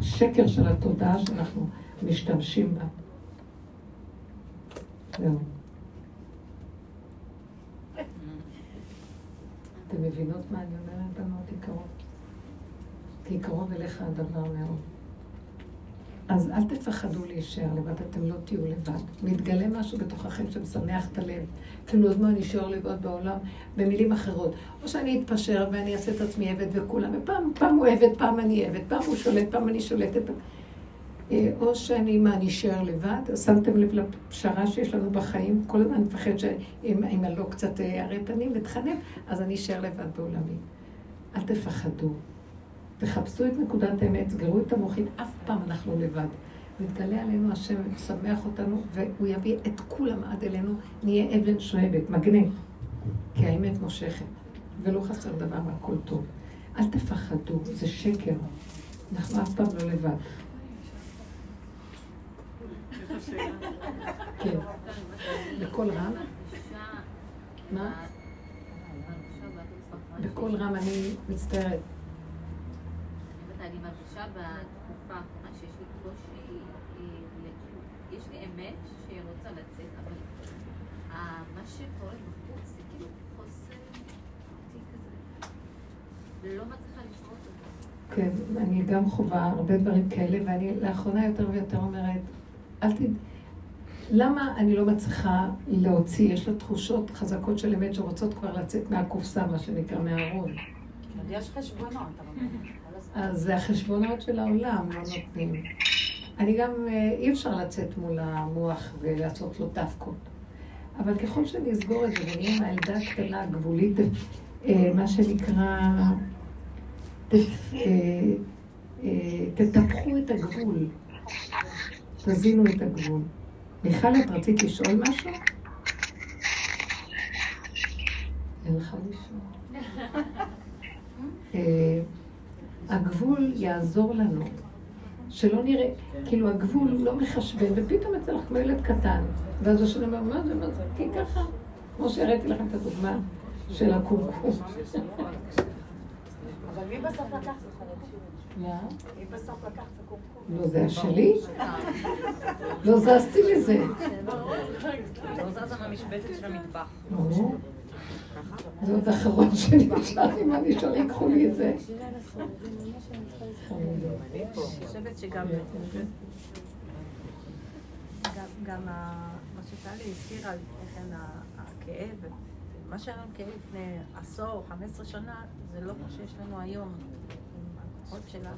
שקר של התודעה שאנחנו משתמשים בה. זהו. אתם מבינות מה אני אומרת, בנות יקרות? כי קרוב אליך הדבר מאוד. אז אל תפחדו להישאר לבד, אתם לא תהיו לבד. מתגלה משהו בתוככם שמשמח את הלב. אז מה, אני אשאר לבד בעולם? במילים אחרות. או שאני אתפשר ואני אעשה את עצמי עבד וכולם, ופעם פעם הוא עבד, פעם אני עבד, פעם הוא שולט, פעם אני שולטת. אה, או שאני, מה, אני אשאר לבד? שמתם לב לפשרה שיש לנו בחיים? כל הזמן אני מפחד שאם אם אני לא קצת אה, יראה פנים ותחנף, אז אני אשאר לבד בעולמי. אל תפחדו. תחפשו את נקודת האמת, סגרו את המוחין, אף פעם אנחנו לבד. מתגלה עלינו השם, משמח אותנו, והוא יביא את כולם עד אלינו, נהיה אבן שואבת, מגנט. כי האמת מושכת, ולא חסר דבר והכל טוב. אל תפחדו, זה שקר. אנחנו אף פעם לא לבד. כן. בקול רם? מה? בקול רם, אני מצטערת. אני מרגישה בתקופה האחרונה שיש לי קושי, יש לי אמת שרוצה לצאת, אבל אה, מה שקורה בחוץ זה כאילו חוסר אותי כזה, לא מצליחה לפרוט אותו. כן, אני גם חווה הרבה דברים כאלה, ואני לאחרונה יותר ויותר אומרת, אל תד... למה אני לא מצליחה להוציא, יש לה תחושות חזקות של אמת שרוצות כבר לצאת מהקופסה, מה שנקרא, מהארון. יש חשבונות. אז זה החשבונות של העולם, לא נותנים. אני גם, אה, אי אפשר לצאת מול המוח ולעשות לו דווקות. אבל ככל שאני אסגור את זה ונהיה עם הילדה הקטנה, הגבולית, אה, מה שנקרא, תפ- אה, תטפחו את הגבול, תזינו את הגבול. מיכל, את רצית לשאול משהו? אין לך לישון. אה, הגבול יעזור לנו. שלא נראה, כאילו הגבול לא מחשבן, ופתאום יצא לך כמו ילד קטן. ואז השני אומר, מה זה, מה זה? כי ככה. כמו שהראיתי לכם את הדוגמה של הקומקום. אבל מי בסוף לקח? מה? בסוף? לא, זה השלי? לא זזתי מזה. לא זזה מהמשבצת של המטבח. זה עוד אחרון שנשאר, אם אני שואל, ייקחו לי את זה. גם- מה שטלי הזכירה, לכן הכאב, מה שהיה לנו כאב לפני עשור, 15 שנה, זה לא כמו שיש לנו היום. הכוחות שלנו,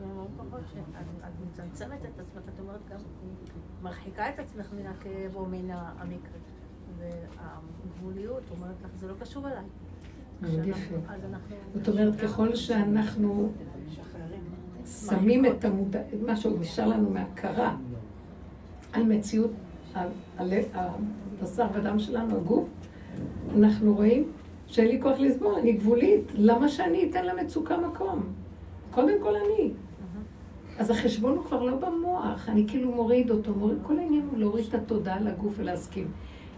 לנו הרבה כוחות שאת את מצמצמת את עצמך, את אומרת גם, מרחיקה את עצמך מן הכאב או מן המקרה. והגבוליות אומרת לך, זה לא קשור אליי. מאוד יפה. זאת אומרת, ככל שאנחנו שמים את המודע... מה שעוד נשאר לנו מהכרה על מציאות הבשר ודם שלנו, הגוף, אנחנו רואים שאין לי כוח לסבול, אני גבולית. למה שאני אתן למצוקה מקום? קודם כל אני. אז החשבון הוא כבר לא במוח, אני כאילו מוריד אותו, מוריד, כל העניין הוא להוריד את התודעה לגוף ולהסכים.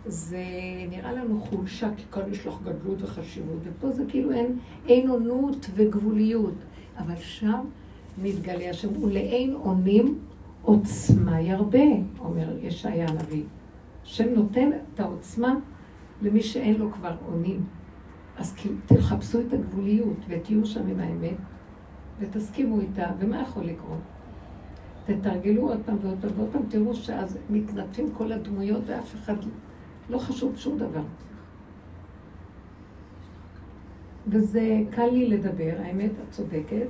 זה נראה לנו חולשה, כי כאן יש לך גדלות וחשיבות, ופה זה כאילו אין, אין עונות וגבוליות. אבל שם מתגלה השם, ולאין אונים עוצמה ירבה, אומר ישעיה הנביא. השם נותן את העוצמה למי שאין לו כבר אונים. אז כאילו, תחפשו את הגבוליות ותהיו שם עם האמת ותסכימו איתה, ומה יכול לקרות? תתרגלו עוד פעם ועוד פעם ועוד פעם, תראו שאז מתנדפים כל הדמויות ואף אחד לא חשוב שום דבר. וזה קל לי לדבר, האמת, את צודקת.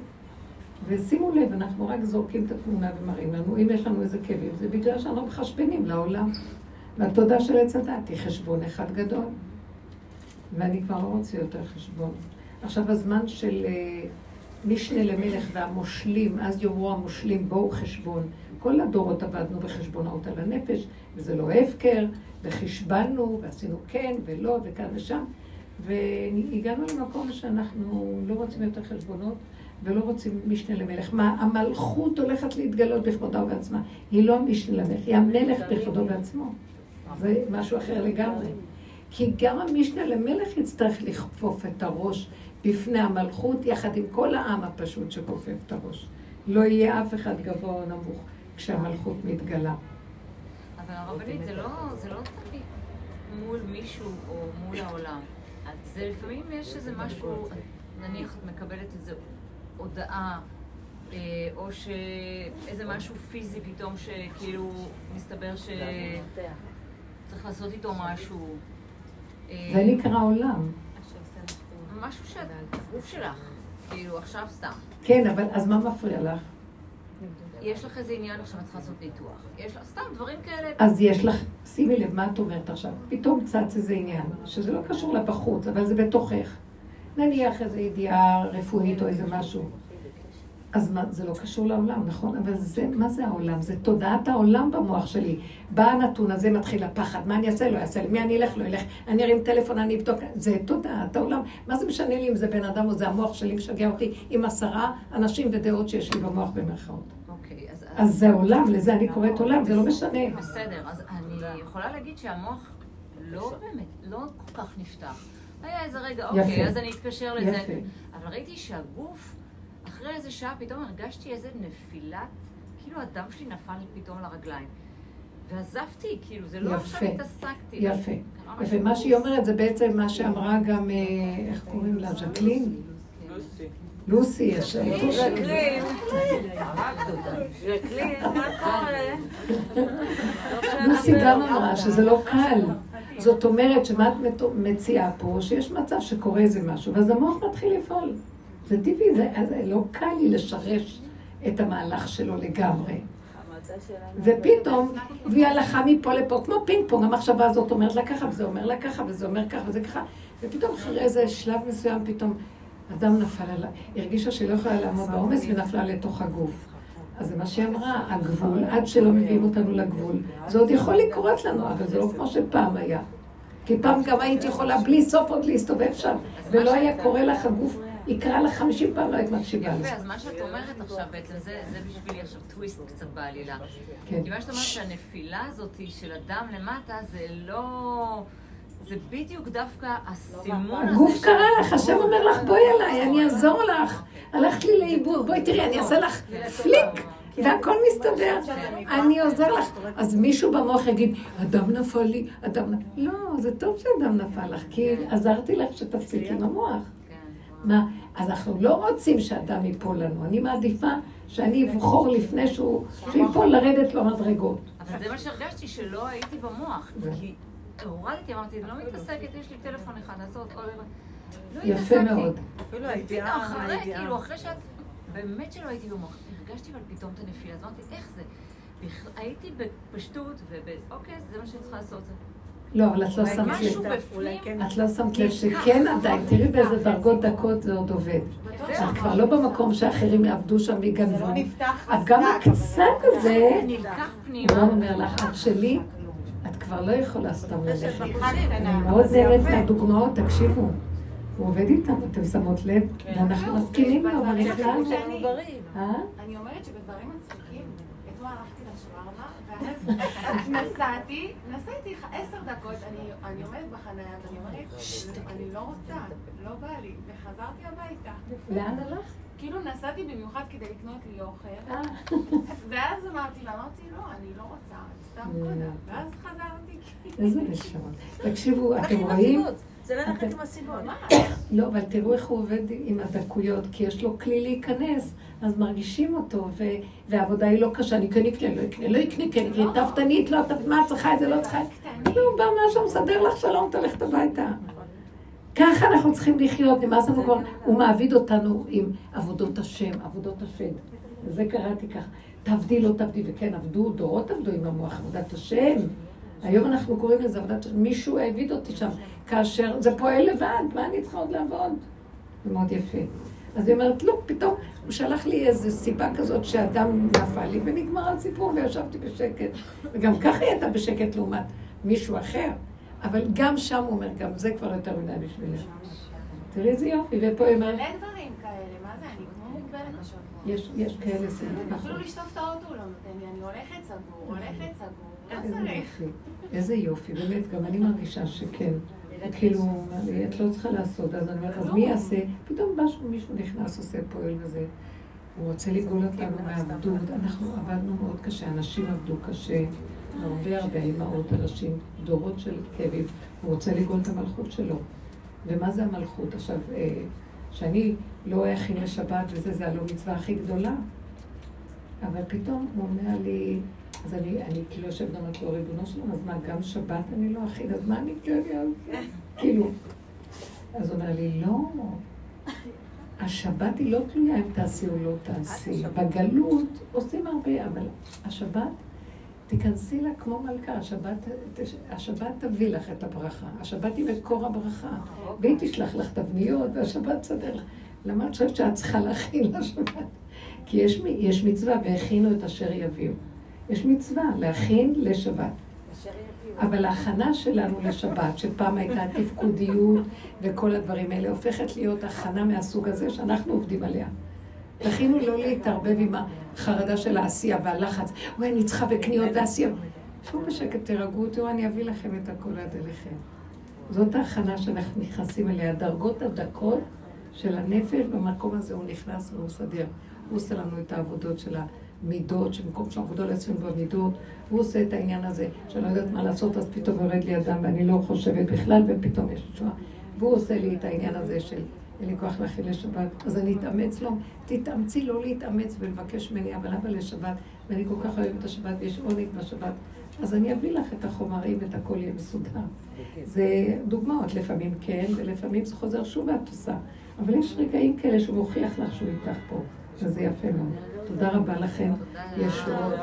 ושימו לב, אנחנו רק זורקים את התמונה ומראים לנו, אם יש לנו איזה כאבים, זה בגלל שאנחנו מחשבנים לעולם. והתודה של עץ הדת היא חשבון אחד גדול. ואני כבר לא רוצה יותר חשבון. עכשיו הזמן של אה, משנה למלך והמושלים, אז יאמרו המושלים, בואו חשבון. כל הדורות עבדנו בחשבונאות על הנפש, וזה לא הפקר, וחשבנו, ועשינו כן ולא, וכאן ושם. והגענו למקום שאנחנו לא רוצים יותר חשבונות, ולא רוצים משנה למלך. מה, המלכות הולכת להתגלות בכבודה ובעצמה. היא לא המשנה למלך, היא המלך בכבודו ובעצמו. זה משהו אחר לגמרי. כי גם המשנה למלך יצטרך לכפוף את הראש בפני המלכות, יחד עם כל העם הפשוט שכופף את הראש. לא יהיה אף אחד גבוה או נמוך כשהמלכות מתגלה. אבל הרבנית, זה לא, זה לא תמיד מול מישהו או מול העולם. זה לפעמים יש איזה משהו, נניח את מקבלת איזו הודעה, אה, או שאיזה משהו פיזי פתאום שכאילו מסתבר שצריך לעשות איתו משהו. אה, זה נקרא עולם. משהו שהגוף שלך, כאילו עכשיו סתם. כן, אבל אז מה מפריע לך? יש לך איזה עניין עכשיו, את צריכה לעשות ניתוח. יש לך סתם דברים כאלה. אז יש לך, שימי לב מה את אומרת עכשיו. פתאום צץ איזה עניין, שזה לא קשור לבחוץ, אבל זה בתוכך. נניח איזו ידיעה רפואית או איזה משהו. אז מה, זה לא קשור לעולם, נכון? אבל זה, מה זה העולם? זה תודעת העולם במוח שלי. בא הנתון הזה, מתחיל הפחד. מה אני אעשה? לא אעשה לי. מי אני אלך? לא אלך. אני ארים טלפון, אני אבדוק. זה תודעת העולם. מה זה משנה לי אם זה בן אדם או זה המוח שלי משגע אותי עם עשרה אנשים ודעות שיש לי במוח במרכאות. אוקיי, אז... אז זה עולם, לזה אני קוראת עולם, זה לא משנה. בסדר, אז אני יכולה להגיד שהמוח לא באמת, לא כל כך נפתח. היה איזה רגע. אוקיי, אז אני אתקשר לזה. אבל ראיתי שהגוף, אחרי איזה שעה פתאום הרגשתי איזה נפילת, כאילו הדם שלי נפל פתאום לרגליים. ועזבתי, כאילו, זה לא יפה. עכשיו התעסקתי. יפה. יפה. משהו. מה שהיא אומרת זה בעצם מה שאמרה גם, אה, איך קוראים לה? ז'קלין? לוסי, יש... ז'קלין. ז'קלין, מה קורה? לוסי גם אמרה שזה לא קל. זאת אומרת, שמה את מציעה פה? שיש מצב שקורה איזה משהו, ואז המוח מתחיל לפעול. זה טבעי, זה זה לא קל לי לשרש את המהלך שלו לגמרי. ופתאום, והיא הלכה מפה לפה, כמו פינג פונג, המחשבה הזאת אומרת לה ככה, וזה אומר לה ככה, וזה אומר ככה, וזה ככה, ופתאום אחרי איזה שלב מסוים, פתאום אדם נפל עליו, הרגישה שהיא לא יכולה לעמוד בעומס ונפלה לתוך הגוף. אז זה מה שהיא אמרה, הגבול, עד שלא מביאים אותנו לגבול, זה עוד יכול לקרות לנו, אבל זה לא כמו שפעם היה. כי פעם גם היית יכולה בלי סוף עוד להסתובב שם, ולא היה קורה לך הגוף, יקרא לך חמישים פעם, לא היית מקשיבה לזה. יפה, אז מה שאת אומרת עכשיו בעצם, זה זה בשבילי עכשיו טוויסט קצת בעלילה. כן. כי מה שאת אומרת שהנפילה הזאת של הדם למטה, זה לא... זה בדיוק דווקא הסימון הזה. הגוף קרא לך, השם אומר לך, בואי אליי, אני אעזור לך. הלכת לי לאיבוד, בואי תראי, אני אעשה לך פליק, והכל מסתדר. אני עוזר לך. אז מישהו במוח יגיד, אדם נפל לי, אדם נפל... לא, זה טוב שאדם נפל לך, כי עזרתי לך שתפסיקי עם המוח. מה, אז אנחנו לא רוצים שאדם ייפול לנו. אני מעדיפה שאני אבחור לפני שהוא, שיפול לרדת במדרגות. אבל זה מה שהרגשתי, שלא הייתי במוח. כי הורדתי, אמרתי, אני לא מתעסקת, יש לי טלפון אחד, לעשות עוד. לא יפה התעסקתי. מאוד. אפילו הידיעה, אחרי. כאילו, אחרי שאת... באמת שלא הייתי במוח. הרגשתי אבל פתאום את הנפילה, אז אמרתי, איך זה? בכ- הייתי בפשטות, ואוקיי, זה מה שאני צריכה לעשות. לא, אבל את לא שמת לב. בפנים, את לא שמת לב שכן עדיין, תראי באיזה דרגות דקות זה עוד עובד. את כבר לא במקום שאחרים יעבדו שם ויגנבו. לא את גם הקצת הזה, פנימה. הוא אומר לך, את שלי, את כבר לא יכולה סתם ללכת. אני מאוד נהנית מהדוגמאות, תקשיבו. הוא עובד איתנו, אתם שמות לב, ואנחנו מסכימים לו, אבל. אה? אני אומרת שבדברים מצחיקים, ואז נסעתי, נסעתי עשר דקות, אני- אני עומדת בחניה ואני אומרת, אני לא רוצה, לא בא לי, וחזרתי הביתה. לאן הלכת? כאילו נסעתי במיוחד כדי לקנות לי אוכל, אה. ואז אמרתי לה, אמרתי, לא, אני לא רוצה, סתם קונה, ואז חזרתי. איזה נשמות. תקשיבו, אתם רואים? זה ללכת אתם- עם הסיבות. לא, אבל תראו איך הוא עובד עם הדקויות, כי יש לו כלי להיכנס, אז מרגישים אותו, ו- והעבודה היא לא קשה, אני כן אקנה, לא אקנה, לא אקנה, כן אקנה, תאוותנית, לא, תאוותנית, מה את צריכה את זה, לא צריכה את זה. נו, בא משהו, מסדר לך שלום, תלכת הביתה. ככה אנחנו צריכים לחיות, נמאס לנו כבר, הוא מעביד אותנו עם עבודות השם, עבודות השם. וזה קראתי ככה, תעבדי, לא תעבדי, וכן עבדו, דורות עבדו עם המוח, עבודת השם. היום אנחנו קוראים לזה עבודת השם, מישהו העביד אותי שם, כאשר זה פועל לבד, מה אני צריכה עוד לעבוד? זה מאוד יפה. אז היא אומרת, לא, פתאום הוא שלח לי איזו סיבה כזאת שאדם נפל לי, ונגמר הסיפור וישבתי בשקט. וגם ככה היא הייתה בשקט לעומת מישהו אחר. אבל גם שם הוא אומר, גם זה כבר יותר מדי בשבילי. תראי איזה יופי, ופה היא אומרת, מלא דברים כאלה, מה זה, אני כמו מוגבלת השבוע. יש, יש כאלה סיבות. אפילו לשטוף את האוטו לא נותן לי, אני הולכת סגור, הולכת סגור, איזה. יופי, באמת, גם אני מרגישה שכן. כאילו, את לא צריכה לעשות, אז אני אומרת, אז מי יעשה? פתאום משהו, מישהו נכנס, עושה, פועל וזה. הוא רוצה לגאול אותנו מהעבדות. אנחנו עבדנו מאוד קשה, אנשים עבדו קשה, הרבה הרבה אימהות, אנשים, דורות של כאבים. הוא רוצה לגאול את המלכות שלו. ומה זה המלכות? עכשיו, אה, שאני לא אכין לשבת וזה, זה הלא מצווה הכי גדולה. אבל פתאום הוא אומר לי, אז אני, אני כאילו יושבת ואומרת לו, ריבונו שלום, אז מה, גם שבת אני לא אכין, אז מה אני אעשה? כאילו. אז הוא אומר לי, לא, השבת היא לא תלויה אם תעשי או לא תעשי. בגלות עושים הרבה, אבל השבת, תיכנסי לה כמו מלכה, השבת, השבת תביא לך את הברכה. השבת היא מקור הברכה. והיא תשלח לך תבניות, והשבת תסדר לך. למה את חושבת שאת צריכה להכין לשבת? כי יש, יש מצווה, והכינו את אשר יביאו. יש מצווה להכין לשבת. אבל ההכנה שלנו לשבת, שפעם הייתה תפקודיות וכל הדברים האלה, הופכת להיות הכנה מהסוג הזה שאנחנו עובדים עליה. תכינו לא להתערבב עם החרדה של העשייה והלחץ. וואי, אני צריכה בקניות ועשייה. שבו בשקט, תירגעו, תראו, אני אביא לכם את הכל עד אליכם. זאת ההכנה שאנחנו נכנסים אליה, הדרגות הדקות של הנפש, במקום הזה הוא נכנס והוא מסדר. הוא עושה לנו את העבודות של המידות, שבמקום שהעבודה לעצמנו במידות, הוא עושה את העניין הזה, שאני לא יודעת מה לעשות, אז פתאום יורד לי אדם ואני לא חושבת בכלל, ופתאום יש תשובה. והוא עושה לי את העניין הזה של אין לי כוח להכין לשבת, אז אני אתאמץ לו. תתאמצי לא להתאמץ ולבקש ממני, אבל אבא לשבת, ואני כל כך אוהבת את השבת ויש עונג בשבת, אז אני אביא לך את החומרים ואת הכל יהיה מסודר. זה דוגמאות, לפעמים כן, ולפעמים זה חוזר שוב ואת עושה. אבל יש רגעים כאלה שהוא מוכיח לך שהוא איתך פה, וזה יפה מאוד. תודה רבה לכם, ישועות.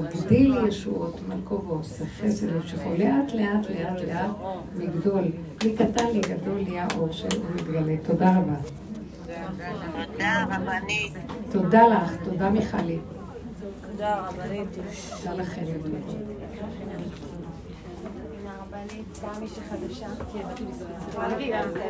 מגדיל ישועות, מלכו ועושה חסד ושכו. לאט, לאט, לאט, לאט, מגדול. מקטן לגדול נהיה אור שהוא מתגלה. תודה רבה. תודה, רבנית. תודה לך, תודה מיכלי. תודה רבנית. תודה לכם. רבנית, גם מישהי חדשה, כי ידעתי בזכות. תרגי, אז לא.